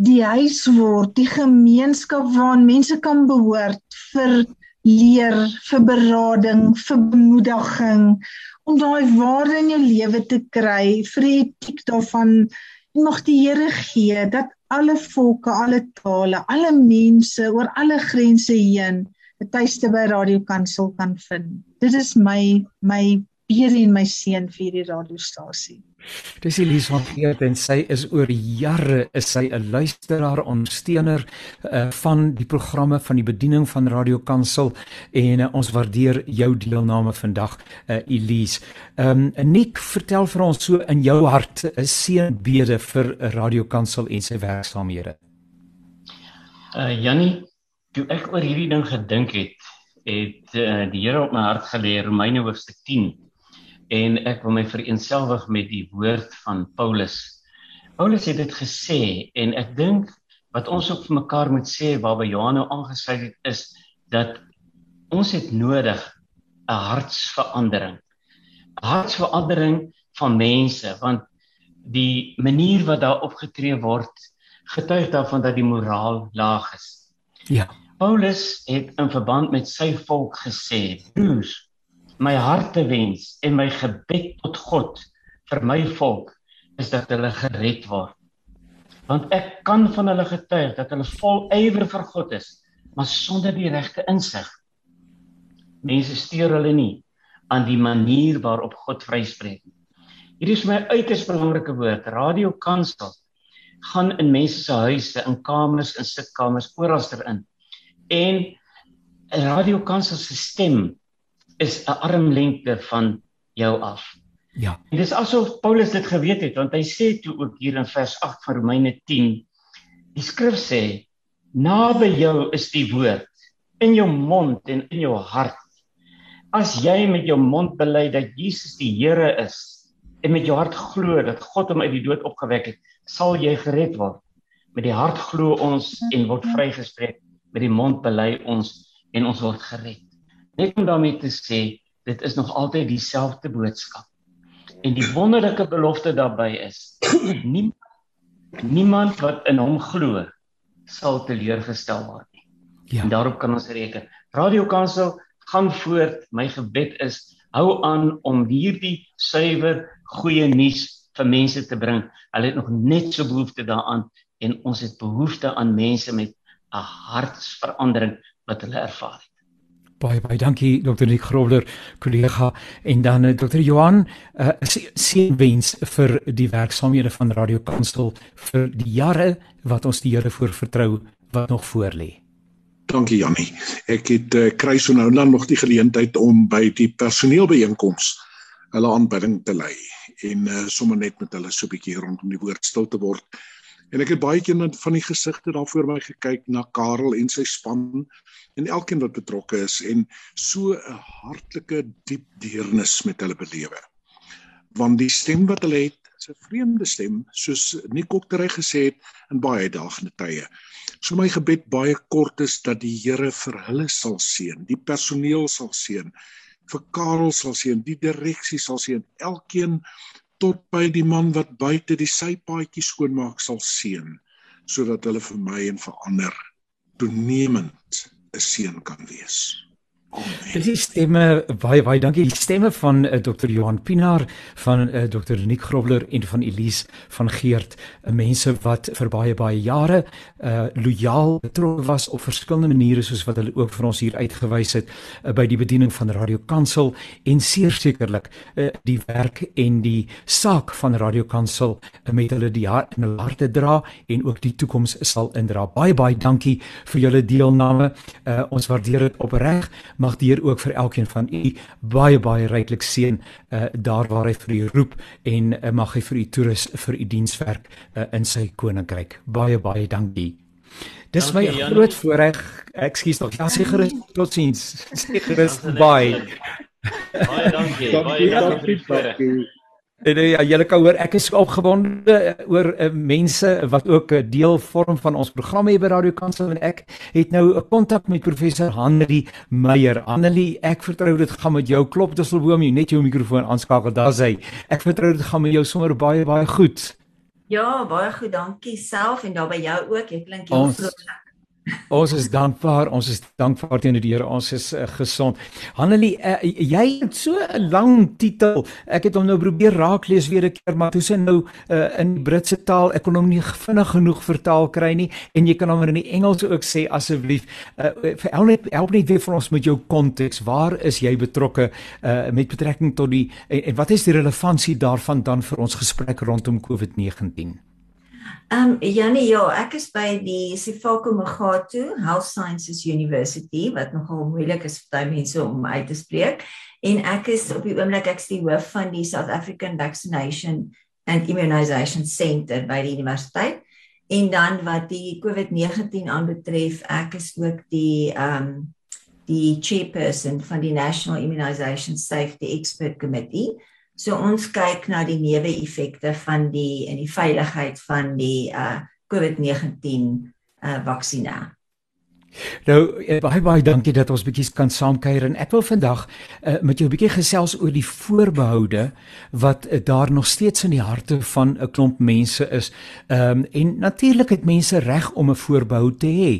die huis word, die gemeenskap waarin mense kan behoort vir leer, vir berading, vir bemoediging om daai waarde in jou lewe te kry, vir die etiek daarvan mag die Here gee dat alle volke, alle tale, alle mense oor alle grense heen 'n tuiste by radiokansel kan vind. Dit is my my beer en my seën vir hierdie radiostasie. Dis Elise van Geert en sy is oor jare is sy 'n luisteraar, ondersteuner uh, van die programme van die bediening van Radio Kansel en uh, ons waardeer jou deelname vandag uh, Elise. Ehm um, Nick, vertel vir ons so in jou hart 'n seënbede vir Radio Kansel en sy werksaamhede. Uh Jannie, toe ek oor hierdie ding gedink het, het uh, die Here op my hart gelê Romeine hoofstuk 10 en ek wil my vereenselwig met die woord van Paulus. Paulus het dit gesê en ek dink wat ons ook vir mekaar moet sê waarby Johan nou aangesluit het is dat ons het nodig 'n hartsverandering. 'n Hartsverandering van mense want die manier wat daar opgetree word getuig daarvan dat die moraal laag is. Ja. Paulus het in verband met sy volk gesê: "Broers, my hartewens en my gebed tot God vir my volk is dat hulle gered word. Want ek kan van hulle getuig dat hulle vol ywer vir God is, maar sonder die regte insig. Mense steur hulle nie aan die manier waarop God vryspreek nie. Hierdie is my uiters belangrike woord. Radio Kansel gaan in mense se huise, in kamers, in sitkamers, oral erin. En Radio Kansel se stem is 'n armlengte van jou af. Ja. En dis asof Paulus dit geweet het want hy sê toe ook hier in vers 8 van Romeine 10 die skrif sê naby jou is die woord in jou mond en in jou hart. As jy met jou mond bely dat Jesus die Here is en met jou hart glo dat God hom uit die dood opgewek het, sal jy gered word. Met die hart glo ons en word vrygespreek, met die mond bely ons en ons word gered. Net om daarmee te sê, dit is nog altyd dieselfde boodskap. En die wonderlike belofte daarbey is: niemand niemand wat in hom glo sal teleurgestel word nie. Ja. En daarop kan ons reken. Radio Kansel gaan voort. My gebed is hou aan om hierdie suiwer goeie nuus vir mense te bring. Hulle het nog net so behoefte daaraan en ons het behoefte aan mense met 'n hartsverandering wat hulle ervaar. Baie baie dankie Dr. Nick Grobler, kollega en dan eh, Dr. Johan, uh, seën wens vir die werksaamhede van Radio Kansel vir die jare wat ons die Here voor vertrou wat nog voor lê. Dankie Jannie. Ek het uh, kry so nou dan nog die geleentheid om by die personeelbeeenkoms hulle aanbidding te lei en uh, sommer net met hulle so 'n bietjie rondom die woord stil te word. En ek het baie keer van die gesigte daar voor my gekyk na Karel en sy span en elkeen wat betrokke is en so 'n hartlike diep deernis met hulle belewe. Want die stem wat hulle het, is 'n vreemde stem, soos Nikoktery gesê het in baie daagende tye. So my gebed baie kort is dat die Here vir hulle sal seën, die personeel sal seën, vir Karel sal seën, die direksie sal seën, elkeen tot by die man wat buite die sypaadjie skoonmaak sal seën sodat hulle vir my en vir ander toenemend 'n seën kan wees. Dit is stemme baie baie dankie. Die stemme van uh, eh, Dr. Johan Pinaar, van uh, eh, Dr. Nick Grobler en van Elise van Geert, uh, mense wat vir baie baie jare uh lojaal betrokke was op verskillende maniere soos wat hulle ook vir ons hier uitgewys het uh, by die bediening van Radio Kansel en seker sekerlik uh, die werk en die saak van Radio Kansel uh, met hulle die hart in hulle harte dra en ook die toekoms sal indra. Baie baie dankie vir julle deelname. Uh, ons waardeer dit opreg mag die Heer ook vir elkeen van u baie baie ryklik seën uh, daar waar hy vir u roep en uh, mag hy vir u toerus vir u dienswerk uh, in sy koninkryk. Baie baie dankie. Dis my groot voorreg. Ekskuus tog. Ja, seker is totsiens. Seker is bye. Baie dankie. Baie dankie. En uh, ja, julle kan hoor ek is opgewonde oor uh, mense wat ook 'n uh, deel vorm van ons program hier by Radio Kansel en ek het nou 'n kontak met professor Hanlie Meyer. Hanlie, ek vertrou dit gaan met jou klop Dusselboom, jy net jou mikrofoon aanskakel. Daar's hy. Ek vertrou dit gaan met jou sommer baie baie goed. Ja, baie goed, dankie self en daar by jou ook. Jy klink heel vrolik. Ons is dankbaar, ons is dankbaar teenoor die Here. Ons is uh, gesond. Hanelie, uh, jy het so 'n lang titel. Ek het hom nou probeer raak lees weer 'n keer, maar toe sien nou uh, in Britse taal ek kon hom nie vinnig genoeg vertaal kry nie en jy kan hom in die Engels ook sê asseblief. Uh, help net help net weer vir ons met jou konteks. Waar is jy betrokke uh, met betrekking tot die en, en wat is die relevantie daarvan dan vir ons gesprek rondom COVID-19? Ehm um, Janie, ja, ek is by die Sifako Magatu Health Sciences University wat nogal moeilik is vir baie mense om uit te spreek. En ek is op die oomblik ek's die hoof van die South African Vaccination and Immunization Center by die universiteit. En dan wat die COVID-19 aanbetref, ek is ook die ehm um, die chairperson van die National Immunization Safety Expert Committee So ons kyk na die neeweffekte van die en die veiligheid van die uh COVID-19 uh vaksina. Nou eh, baie baie dankie dat ons bietjie kan saamkuier en ek wil vandag uh, met jou bietjie gesels oor die voorbehoude wat uh, daar nog steeds in die harte van 'n klomp mense is. Ehm um, en natuurlik het mense reg om 'n voorbehou te hê.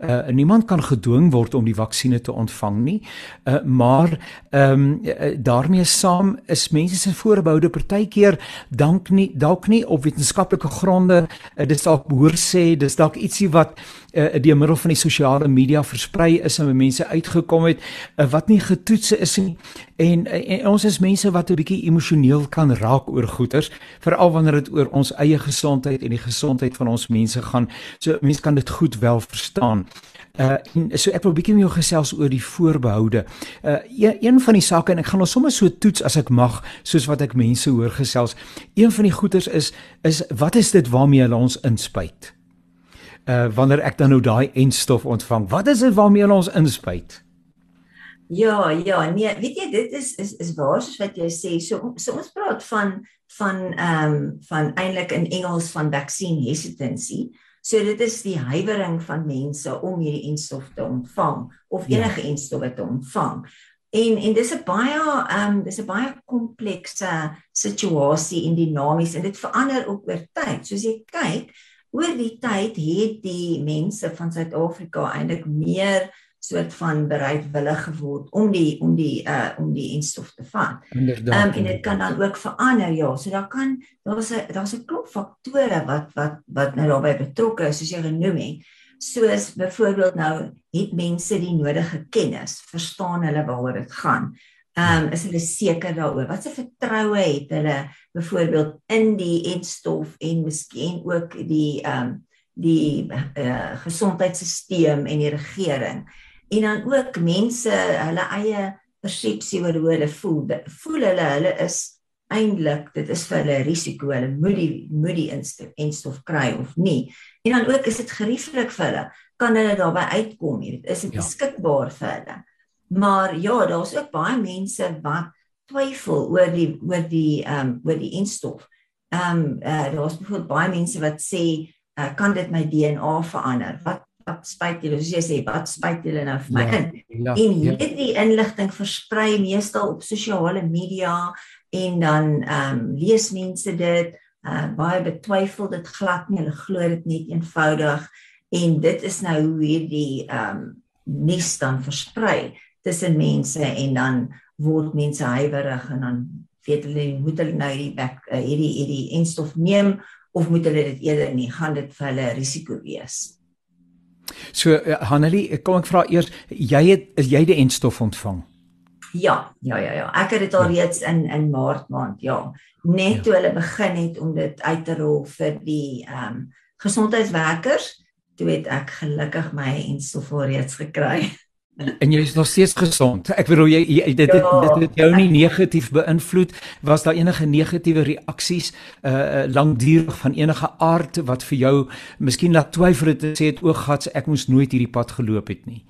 Uh, niemand kan gedwing word om die vaksinne te ontvang nie. Uh, maar ehm um, daarmee saam is mense se voorbehoude partykeer dank nie dalk nie op wetenskaplike gronde. Uh, dis dalk behoor sê dis dalk ietsie wat uh, deur middel van die sosiale media versprei is en mense uitgekom het uh, wat nie getoets is nie en, en ons is mense wat 'n bietjie emosioneel kan raak oor goeters veral wanneer dit oor ons eie gesondheid en die gesondheid van ons mense gaan so mense kan dit goed wel verstaan Uh en so ek wil bietjie met jou gesels oor die voorbehoude. Uh een, een van die sake en ek gaan ons sommer so toets as ek mag soos wat ek mense hoor gesels. Een van die goeters is is wat is dit waarmee hulle ons inspuit? Uh wanneer ek dan nou daai enstof ontvang. Wat is dit waarmee ons inspuit? Ja, ja, nee, weet jy dit is is is waar soos wat jy sê. So so ons praat van van ehm um, van eintlik in Engels van vaccine hesitancy. So dit is die huiwering van mense om hierdie enstof te ontvang of ja. enige ja. enstof te ontvang. En en dis 'n baie ehm um, dis 'n baie komplekse situasie en dinamies en dit verander ook oor tyd. Soos jy kyk, oor die tyd het die mense van Suid-Afrika eintlik meer soort van bereidwillig geword om die om die uh om die instof te vat. Ehm um, en dit kan dan ook verander ja. So daar kan daar's 'n daar's 'n klop faktore wat wat wat nou daarbey betrokke is soos jy genoem het. Soos byvoorbeeld nou het mense die nodige kennis, verstaan hulle waaroor dit gaan. Ehm um, is hulle seker daaroor? Wat se vertroue het hulle byvoorbeeld in die enstof en miskien ook die ehm um, die uh, gesondheidstelsel en die regering. En dan ook mense hulle eie persepsie oor hoe hulle voel. Voel hulle hulle is eintlik dit is vir hulle risiko hulle moet die moet die enstof kry of nie. En dan ook is dit gerieflik vir hulle. Kan hulle daarbey uitkom? Dit is dit ja. beskikbaar vir hulle. Maar ja, daar's ook baie mense wat twyfel oor die oor die ehm um, oor die instof. Ehm um, uh, daar's byvoorbeeld baie mense wat sê uh, kan dit my DNA verander? Wat wat spuit julle? Soos jy sê, wat spuit julle nou vir my ja, in? Ja, en ja. hierdie ja. inligting versprei meestal op sosiale media en dan ehm um, lees mense dit uh, baie betwyfel dit glad nie. Hulle glo dit net eenvoudig en dit is nou hoe hierdie ehm um, nuus dan versprei tussen mense en dan word mense huiwerig en dan weet hulle moet hulle nou hierdie back, uh, hierdie hierdie enstof neem of moet hulle dit eerder nie gaan dit vir hulle risiko wees. So uh, Hanelie, kom ek vra eers jy het is jy die enstof ontvang? Ja, ja, ja, ja. Ek het dit al ja. reeds in in Maart maand, ja. Net ja. toe hulle begin het om dit uit te rol vir die ehm um, gesondheidswerkers, toe het ek gelukkig my enstof alreeds gekry. En jy is nog steeds gesond. Ek bedoel jy, jy dit, dit dit het jou nie negatief beïnvloed. Was daar enige negatiewe reaksies uh eh, eh, lankdurig van enige aard wat vir jou miskien laat twyfel het sê het ooggats ek moes nooit hierdie pad geloop het nie?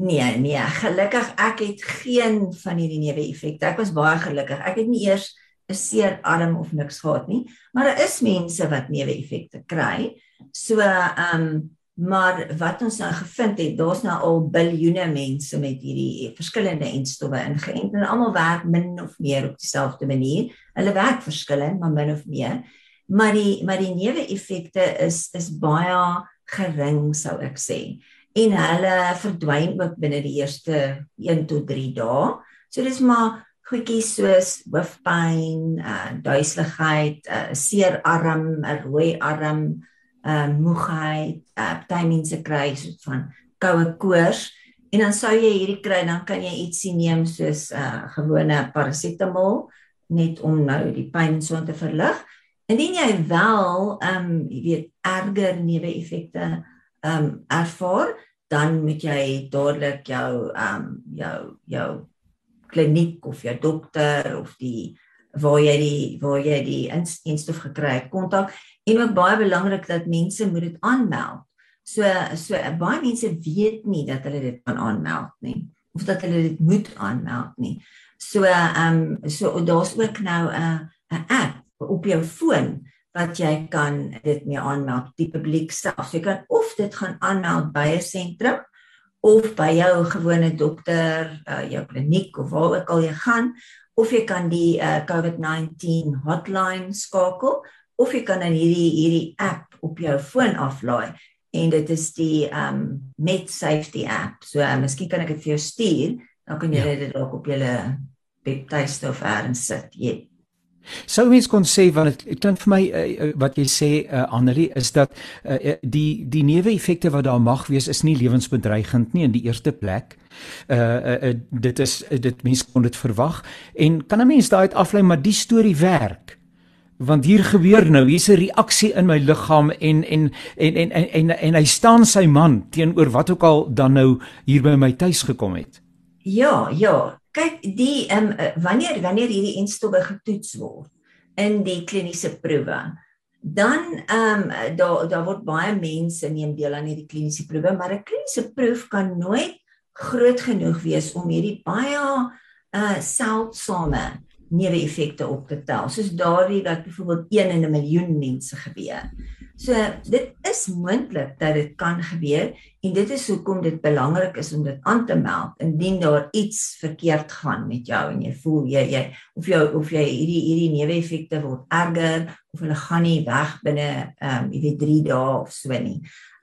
Nee, nee, gelukkig ek het geen van hierdie neeweffekte. Ek was baie gelukkig. Ek het nie eers 'n seer arm of niks gehad nie, maar daar is mense wat neeweffekte kry. So ehm um, maar wat ons nou gevind het, daar's nou al biljoene mense met hierdie verskillende entstowwe ingeënt en almal werk min of meer op dieselfde manier. Hulle werk verskillend, maar min of meer. Maar die maar die neeweffekte is is baie gering sou ek sê. En hulle verdwyn ook binne die eerste 1 tot 3 dae. So dis maar goedjies soos hoofpyn, uh duiseligheid, uh, seer arm, 'n rooi arm, uh moegheid, uh party mense kry soort van koue koors. En dan sou jy hierdie kry, dan kan jy ietsie neem soos 'n uh, gewone parasetamol net om nou die pyn so te verlig. Indien jy wel ehm um, jy weet erger neeweffekte ehm um, ervaar, dan moet jy dadelik jou ehm um, jou jou kliniek of jou dokter of die waar jy die waar jy die instof gekry het kontak en ook baie belangrik dat mense moet dit aanmeld. So so baie mense weet nie dat hulle dit kan aanmeld nie of dat hulle dit moet aanmeld nie. So ehm um, so daar's ook nou 'n 'n app op jou foon wat jy kan dit mee aanmeld die publiek self. Jy kan of dit gaan aanmeld by 'n sentrum of by jou gewone dokter, uh, jou kliniek of waar ook al jy gaan of jy kan die uh, COVID-19 hotline skakel of jy kan dan hierdie hierdie app op jou foon aflaai en dit is die um Met Safety app. So uh, miskien kan ek dit vir jou stuur, dan kan jy ja. dit dalk op jou webtuiste of ergens sit. Jy Sou mens kon sê want dit klink vir my uh, wat jy sê uh, Annelie is dat uh, die die neeweffekte wat daar mag wees is nie lewensbedreigend nie in die eerste plek. Uh, uh, uh dit is uh, dit mens kon dit verwag en kan 'n mens daai aflei maar die storie werk. Want hier gebeur nou, hier's 'n reaksie in my liggaam en en en en en en, en hy staan sy man teenoor wat ook al dan nou hier by my tuis gekom het. Ja, ja, kyk die ehm um, wanneer wanneer hierdie enstowwe getoets word in die kliniese proewe dan ehm um, daar daar word baie mense neem deel aan hierdie kliniese proewe maar 'n kliniese proef kan nooit groot genoeg wees om hierdie baie uh seldsame neeweffekte op te tel soos daardie wat byvoorbeeld 1 in 'n miljoen mense gebeur. So dit is moontlik dat dit kan gebeur en dit is hoekom dit belangrik is om dit aan te meld indien daar iets verkeerd gaan met jou en jy voel jy jy of jy of jy hierdie hierdie neeweffekte word erger of hulle gaan nie weg binne ehm um, jy weet 3 dae of so nie.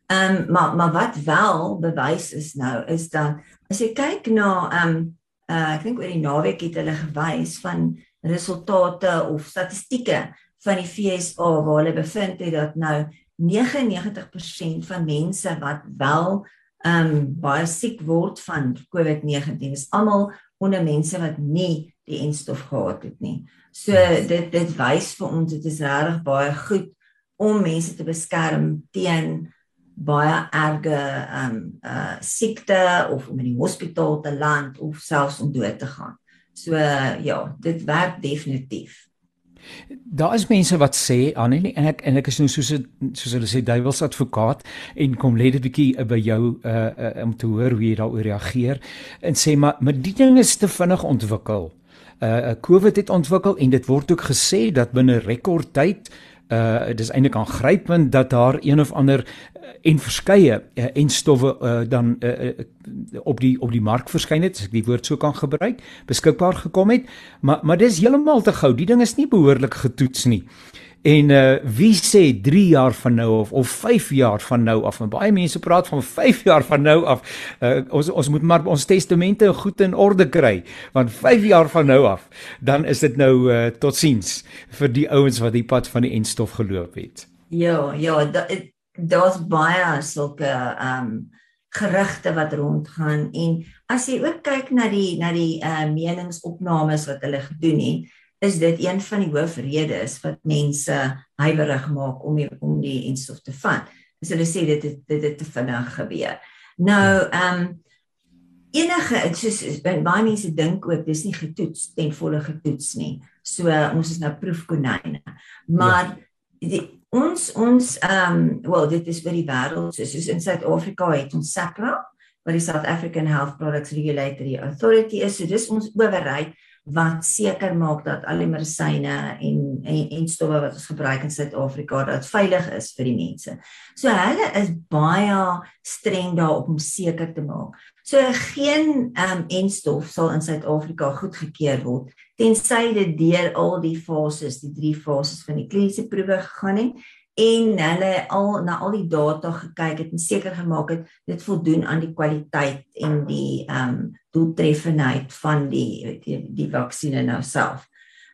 Ehm um, maar maar wat wel bewys is nou is dat as jy kyk na ehm um, uh, ek dink oor die naweek het hulle gewys van resultate of statistieke van die FSA waar hulle bevind het dat nou 99% van mense wat wel ehm um, baie siek word van COVID-19 is almal onder mense wat nie die enstof gehad het nie. So dit dit wys vir ons dit is regtig baie goed om mense te beskerm teen baie erge um, uh siekte of om in die hospitaal te land of selfs om dood te gaan. So uh, ja, dit werk definitief. Daar is mense wat sê Annelie en ek en ek is nou soos soos hulle sê duiwels advokaat en kom lê dit bietjie uh, by jou uh, uh, om te hoor hoe jy daaroor reageer en sê maar maar die ding is te vinnig ontwikkel. Uh COVID het ontwikkel en dit word ook gesê dat binne rekordtyd uh dis eintlik aangrypend dat daar een of ander uh, en verskeie uh, en stowwe uh, dan uh, uh, op die op die mark verskyn het as ek die woord so kan gebruik beskikbaar gekom het. Maar maar dis heeltemal te gou. Die ding is nie behoorlik getoets nie En uh wie sê 3 jaar van nou af of 5 jaar van nou af? En baie mense praat van 5 jaar van nou af. Uh ons ons moet maar ons testamente goed in orde kry, want 5 jaar van nou af, dan is dit nou uh totsiens vir die ouens wat die pad van die enstof geloop het. Ja, ja, daar's baie sulke um gerugte wat rondgaan en as jy ook kyk na die na die uh meningsopnames wat hulle gedoen het, is dit een van die hoofredes wat mense huiwerig maak om die, om die enstof te vat. As hulle sê dit het, dit het te vinnig gebeur. Nou, ehm um, enige soos baie mense dink ook dis nie getoets ten volle getoets nie. So uh, ons is nou proefkonyne. Maar ja. die, ons ons ehm um, wel dit is vir die wêreld soos, soos in Suid-Afrika het ons SAHPRA wat die South African Health Products Regulatory Authority is. So dis ons owerheid wat seker maak dat al die medisyne en en, en stowwe wat ons gebruik in Suid-Afrika dat veilig is vir die mense. So hulle is baie streng daarop om seker te maak. So geen ehm um, enstof sal in Suid-Afrika goedgekeur word tensy dit deur al die fases, die drie fases van die kliniese proewe gegaan het en hulle al na al die data gekyk het en seker gemaak het dit voldoen aan die kwaliteit en die ehm um, doeltreffendheid van die die, die vaksinne nou self.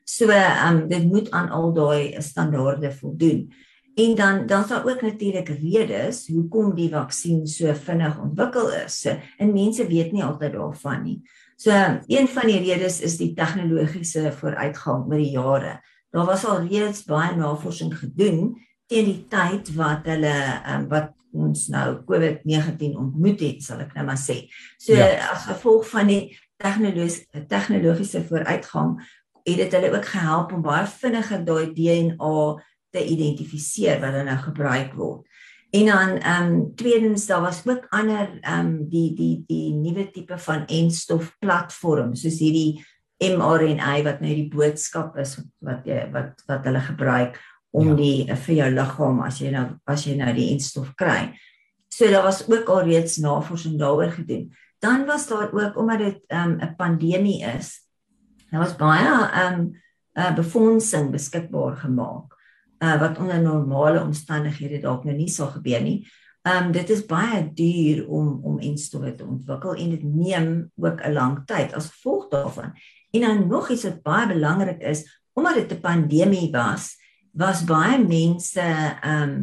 So ehm um, dit moet aan al daai standaarde voldoen. En dan dan sal ook natuurlik redes hoekom die vaksin so vinnig ontwikkel is. So, en mense weet nie altyd daarvan nie. So een van die redes is die tegnologiese vooruitgang oor die jare. Daar was al reeds baie navorsing gedoen teen die tyd wat hulle um, wat ons nou COVID-19 ontmoet het, sal ek nou maar sê. So ja. as gevolg van die tegnologiese tegnologiese vooruitgang het dit hulle ook gehelp om baie vinniger daai DNA te identifiseer wat dan nou gebruik word. En dan ehm um, tweedens daar was ook ander ehm um, die die die nuwe tipe van enstof platform soos hierdie mRNA wat nou die boodskap is wat jy wat wat hulle gebruik om ja. die eh, vir jou liggaam as jy nou as jy nou die enstof kry. So daar was ook al reeds navorsing daaroor gedoen. Dan was daar ook omdat dit ehm, 'n um, pandemie is. Daar was baie ehm um, uh, befondsing beskikbaar gemaak uh, wat onder normale omstandighede dalk nou nie sou gebeur nie. Ehm um, dit is baie duur om om enstowwe te ontwikkel en dit neem ook 'n lang tyd as gevolg daarvan. En dan nog iets wat baie belangrik is, omdat dit 'n pandemie was, was baie mense ehm um,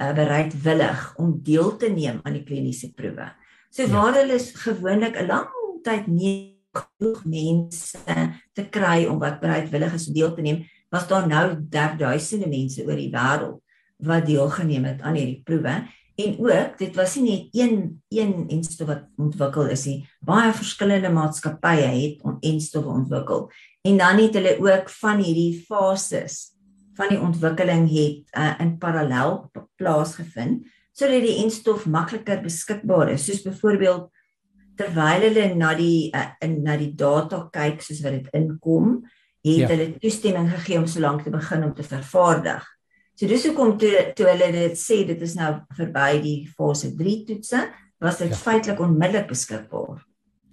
uh, bereidwillig om deel te neem aan die kliniese proewe. So ja. waar hulle gewoonlik 'n lang tyd nie genoeg mense te kry om wat bereidwillig is om deel te neem, was daar nou duisende mense oor die wêreld wat deelgeneem het aan hierdie proewe en ook dit was nie net een een enstof wat ontwikkel is nie baie verskillende maatskappye het on enstof ontwikkel en dan het hulle ook van hierdie fases van die ontwikkeling het uh, in parallel plaasgevind sodat die enstof makliker beskikbaar is soos byvoorbeeld terwyl hulle na die uh, in na die data kyk soos wat dit inkom het ja. hulle toestemming gegee om so lank te begin om te vervaardig so dis hoekom toe toe hulle dit sê dit is nou verby die fase 3 toetse was dit ja. feitelik onmiddellik beskikbaar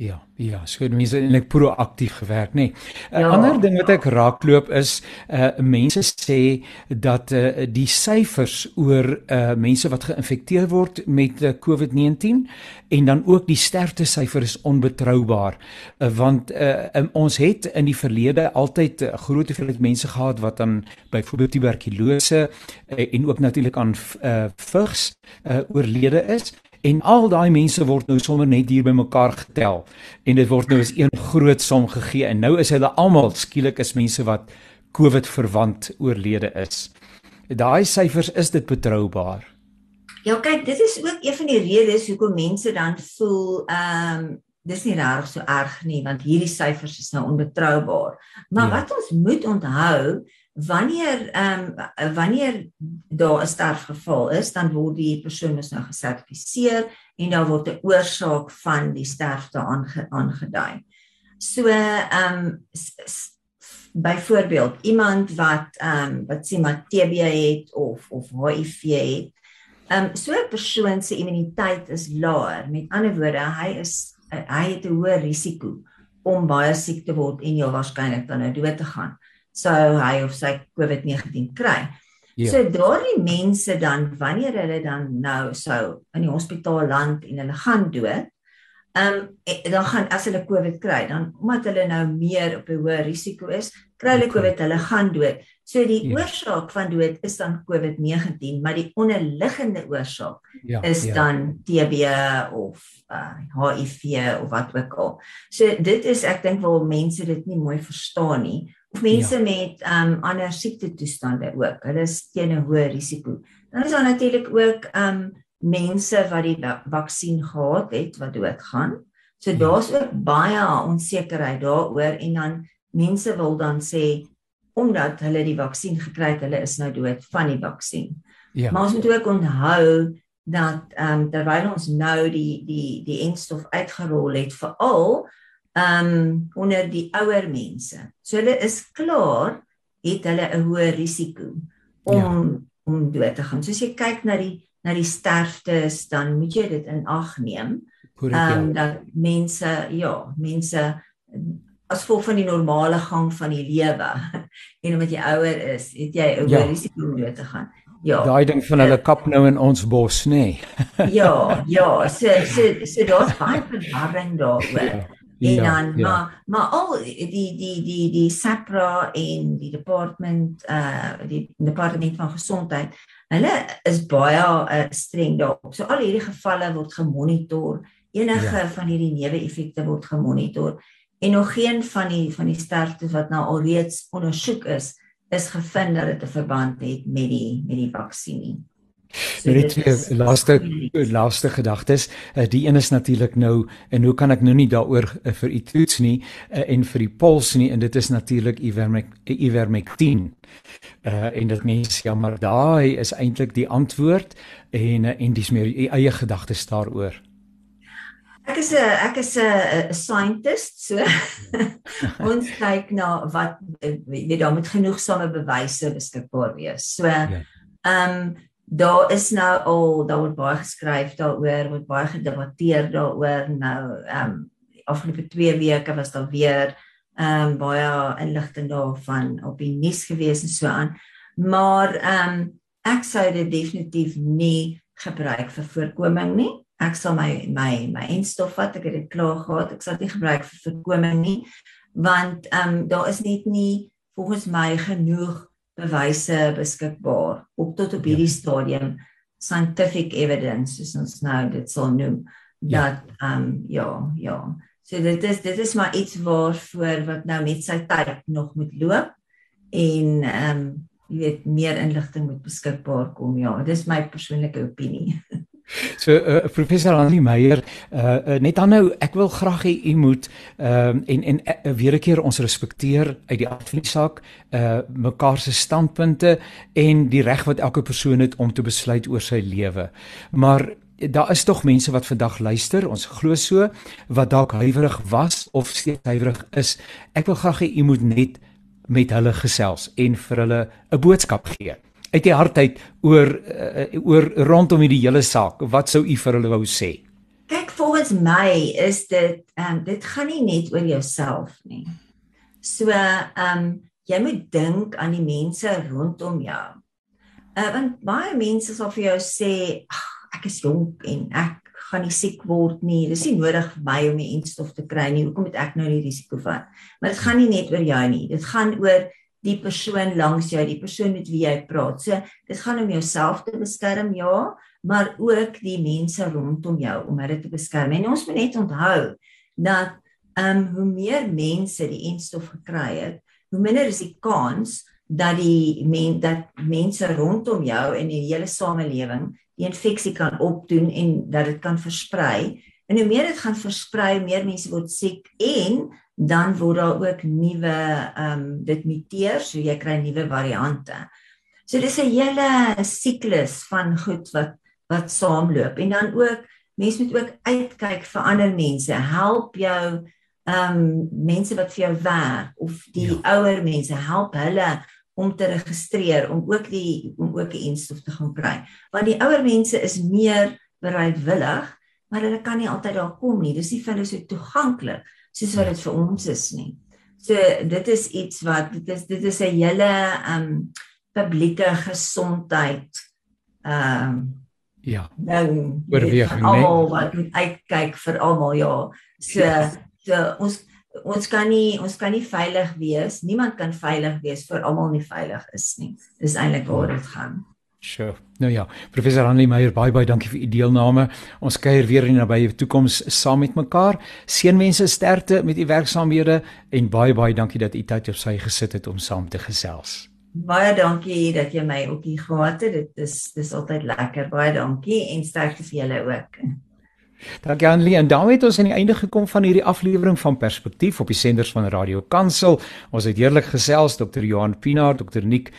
Ja, ja, so het mense eintlik proaktief gewerk, nê. Nee. 'n ja. Ander ding wat ek raakloop is uh mense sê dat uh die syfers oor uh mense wat geïnfekteer word met uh, COVID-19 en dan ook die sterfte syfer is onbetroubaar. Uh, want uh um, ons het in die verlede altyd 'n uh, groot hoeveelheid mense gehad wat dan byvoorbeeld tuberkulose uh, en ook natuurlik aan uh vigs uh oorlede is. En al daai mense word nou sommer net hier bymekaar getel en dit word nou as een groot som gegee en nou is hulle almal skielik is mense wat COVID verwant oorlede is. Daai syfers is dit betroubaar? Ja, kyk, dit is ook een van die redes hoekom mense dan voel ehm um, dis nie reg so erg nie want hierdie syfers is nou onbetroubaar. Maar ja. wat ons moet onthou wanneer ehm um, wanneer daar 'n sterfgeval is, dan word die persoon mos nou gesertifiseer en daar word 'n oorsaak van die sterfte aange, aangedui. So ehm um, byvoorbeeld iemand wat ehm um, wat sê maar TB het of of HIV het. Ehm um, so 'n persoon se immuniteit is laer. Met ander woorde, hy is hy het 'n hoër risiko om baie siek te word en heel waarskynlik dan nou dood te gaan sou hy of sy COVID-19 kry. Ja. So daardie mense dan wanneer hulle dan nou sou in die hospitaal land en hulle gaan dood, ehm um, dan gaan as hulle COVID kry, dan omdat hulle nou meer op 'n hoë risiko is, kry hulle COVID, hulle gaan dood. So die ja. oorsaak van dood is dan COVID-19, maar die onderliggende oorsaak ja, is ja. dan TB of uh, HIV of wat ook al. So dit is ek dink wel mense dit nie mooi verstaan nie of mense ja. met um ander siekte toestande ook. Hulle is teen 'n hoë risiko. Dan is daar natuurlik ook um mense wat die vaksin gehad het wat doodgaan. So ja. daar's ook baie onsekerheid daaroor en dan mense wil dan sê omdat hulle die vaksin gekry het, hulle is nou dood van die vaksin. Ja. Maar ons moet ook onthou dat ehm um, terwyl ons nou die die die enstof uitgerol het veral um onder die ouer mense. So hulle is klaar het hulle 'n hoër risiko om ja. om dood te gaan. So as jy kyk na die na die sterftes, dan moet jy dit in ag neem. Ehm um, dat mense ja, mense as gevolg van die normale gang van die lewe en omdat jy ouer is, het jy 'n ja. risiko om dood te gaan. Ja. Daai ding van hulle kap nou in ons bos, nê. Nee. ja, ja, so so so daar's baie verwarring daaroor. Ja. En ja, dan ja. maar maar al die die die die SAPRA en die departement uh die departement van gesondheid, hulle is baie uh, streng daarop. So al hierdie gevalle word gemonitor. Enige ja. van hierdie neeweffekte word gemonitor en nog geen van die van die sterftes wat nou alreeds ondersoek is, is gevind dat dit 'n verband het met die met die vaksin. So net twee laaste laaste gedagtes. Uh, die een is natuurlik nou en hoe kan ek nou nie daaroor uh, vir u toets nie uh, en vir die pols nie en dit is natuurlik ivermectin. Uh en dit mens ja maar daai is eintlik die antwoord en uh, en dis meer u eie gedagtes daaroor. Ek is 'n ek is 'n scientist so ons kyk na wat weet daar moet genoegsame bewyse beskikbaar wees. So ja. ehm um, daar is nou al daar word baie geskryf daaroor, word baie gedebatteer daaroor. Nou ehm um, afgelope 2 weke was daar weer ehm um, baie inligting daarvan op die nuus gewees en so aan. Maar ehm um, ek sou dit definitief nie gebruik vir voorkoming nie. Ek sal my my my enstof vat, ek het dit klaar gehad. Ek sal dit gebruik vir voorkoming nie want ehm um, daar is net nie volgens my genoeg bewyse beskikbaar op tot op hierdie ja. stadium scientific evidence soos ons nou dit sal noem ja. dat ehm um, ja ja so dit is dit is maar iets waarvoor wat nou met sy tyd nog moet loop en ehm um, jy weet meer inligting moet beskikbaar kom ja dis my persoonlike opinie So uh, professor Annelie Meyer, uh, uh, net dan nou, ek wil graag hê u moet ehm uh, en en uh, weer 'n keer ons respekteer uit die aard van die saak uh mekaar se standpunte en die reg wat elke persoon het om te besluit oor sy lewe. Maar daar is tog mense wat vandag luister, ons glo so, wat dalk huiwerig was of steeds huiwerig is. Ek wil graag hê u moet net met hulle gesels en vir hulle 'n boodskap gee uit die hart uit oor uh, oor rondom hierdie hele saak. Wat sou u vir hulle wou sê? Kyk, volgens my is dit ehm um, dit gaan nie net oor jouself nie. So ehm um, jy moet dink aan die mense rondom jou. Uh, want baie mense sal vir jou sê, ek is jonk en ek gaan nie siek word nie. Dis nie nodig vir my om die instof te kry nie. Hoekom moet ek nou die risiko vat? Maar dit gaan nie net oor jou nie. Dit gaan oor die persoon langs jou, die persoon met wie jy praat. So dit gaan om jouself te beskerm, ja, maar ook die mense rondom jou om hulle te beskerm. En ons moet net onthou dat ehm um, hoe meer mense die enstof gekry het, hoe minder is die kans dat die men dat mense rondom jou en die hele samelewing die infeksie kan opdoen en dat dit kan versprei. En hoe meer dit gaan versprei, meer mense word siek en dan word daar ook nuwe ehm um, dit muteer, so jy kry nuwe variante. So dis 'n hele siklus van goed wat wat saamloop en dan ook mense moet ook uitkyk vir ander mense, help jou ehm um, mense wat vir jou werk of die ja. ouer mense, help hulle om te registreer om ook die om ook 'n instof te gaan kry. Want die ouer mense is meer bereidwillig, maar hulle kan nie altyd daar kom nie. Dis nie vir hulle so toeganklik soos wat dit vir ons is nie. So dit is iets wat dit is dit is 'n hele um publieke gesondheid um ja. Nou oorweging nee. Almal wat moet uitkyk vir almal ja. So so ons ons kan nie ons kan nie veilig wees. Niemand kan veilig wees vir almal nie veilig is nie. Dis eintlik waar dit gaan. Sure. Nou ja, professor Hanlie Meyer, baie baie dankie vir u deelname. Ons kuier weer in die nabye toekoms saam met mekaar. Seënwense sterkte met u werksaamhede en baie baie dankie dat u tyd op sy gesit het om saam te gesels. Baie dankie dat jy my ook hier gehad het. Dit is dis altyd lekker. Baie dankie en sterkte vir julle ook. Dankie Annelie en daarmee het ons aan die einde gekom van hierdie aflewering van Perspektief op die senders van Radio Kansel. Ons het heerlik gesels Dr. Johan Pinaar, Dr. Nick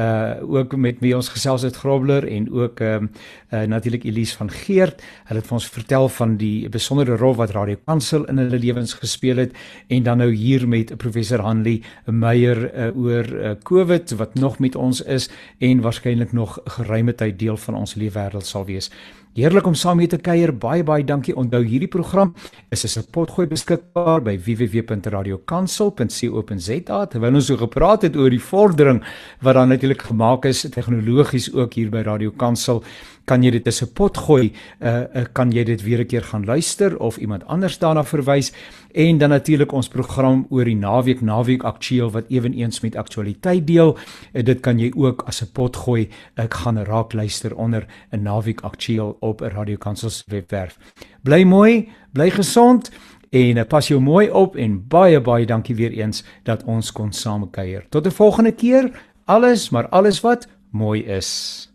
uh ook met wie ons gesels het Grobler en ook ehm um, uh natuurlik Elise van Geert. Hulle het vir ons vertel van die besondere rol wat Radio Kansel in hulle lewens gespeel het en dan nou hier met professor Hanley Meyer uh, oor uh, COVID wat nog met ons is en waarskynlik nog geruime tyd deel van ons lewe wêreld sal wees. Heerlik om saam met te kuier. Baie baie dankie. Onthou hierdie program is as 'n potgooi beskikbaar by www.radiokansel.co.za. Terwyl ons so gepraat het oor die vordering wat dan natuurlik gemaak is tegnologies ook hier by Radio Kansel kan jy dit as 'n pot gooi, uh, kan jy dit weer 'n keer gaan luister of iemand anders daarna verwys en dan natuurlik ons program oor die naweek naweek aktueel wat ewenigs met aktualiteit deel. Uh, dit kan jy ook as 'n pot gooi. Ek gaan raak luister onder 'n naweek aktueel op 'n Radio Kansel se webwerf. Bly mooi, bly gesond en pas jou mooi op en baie baie dankie weer eens dat ons kon saam kuier. Tot 'n volgende keer. Alles, maar alles wat mooi is.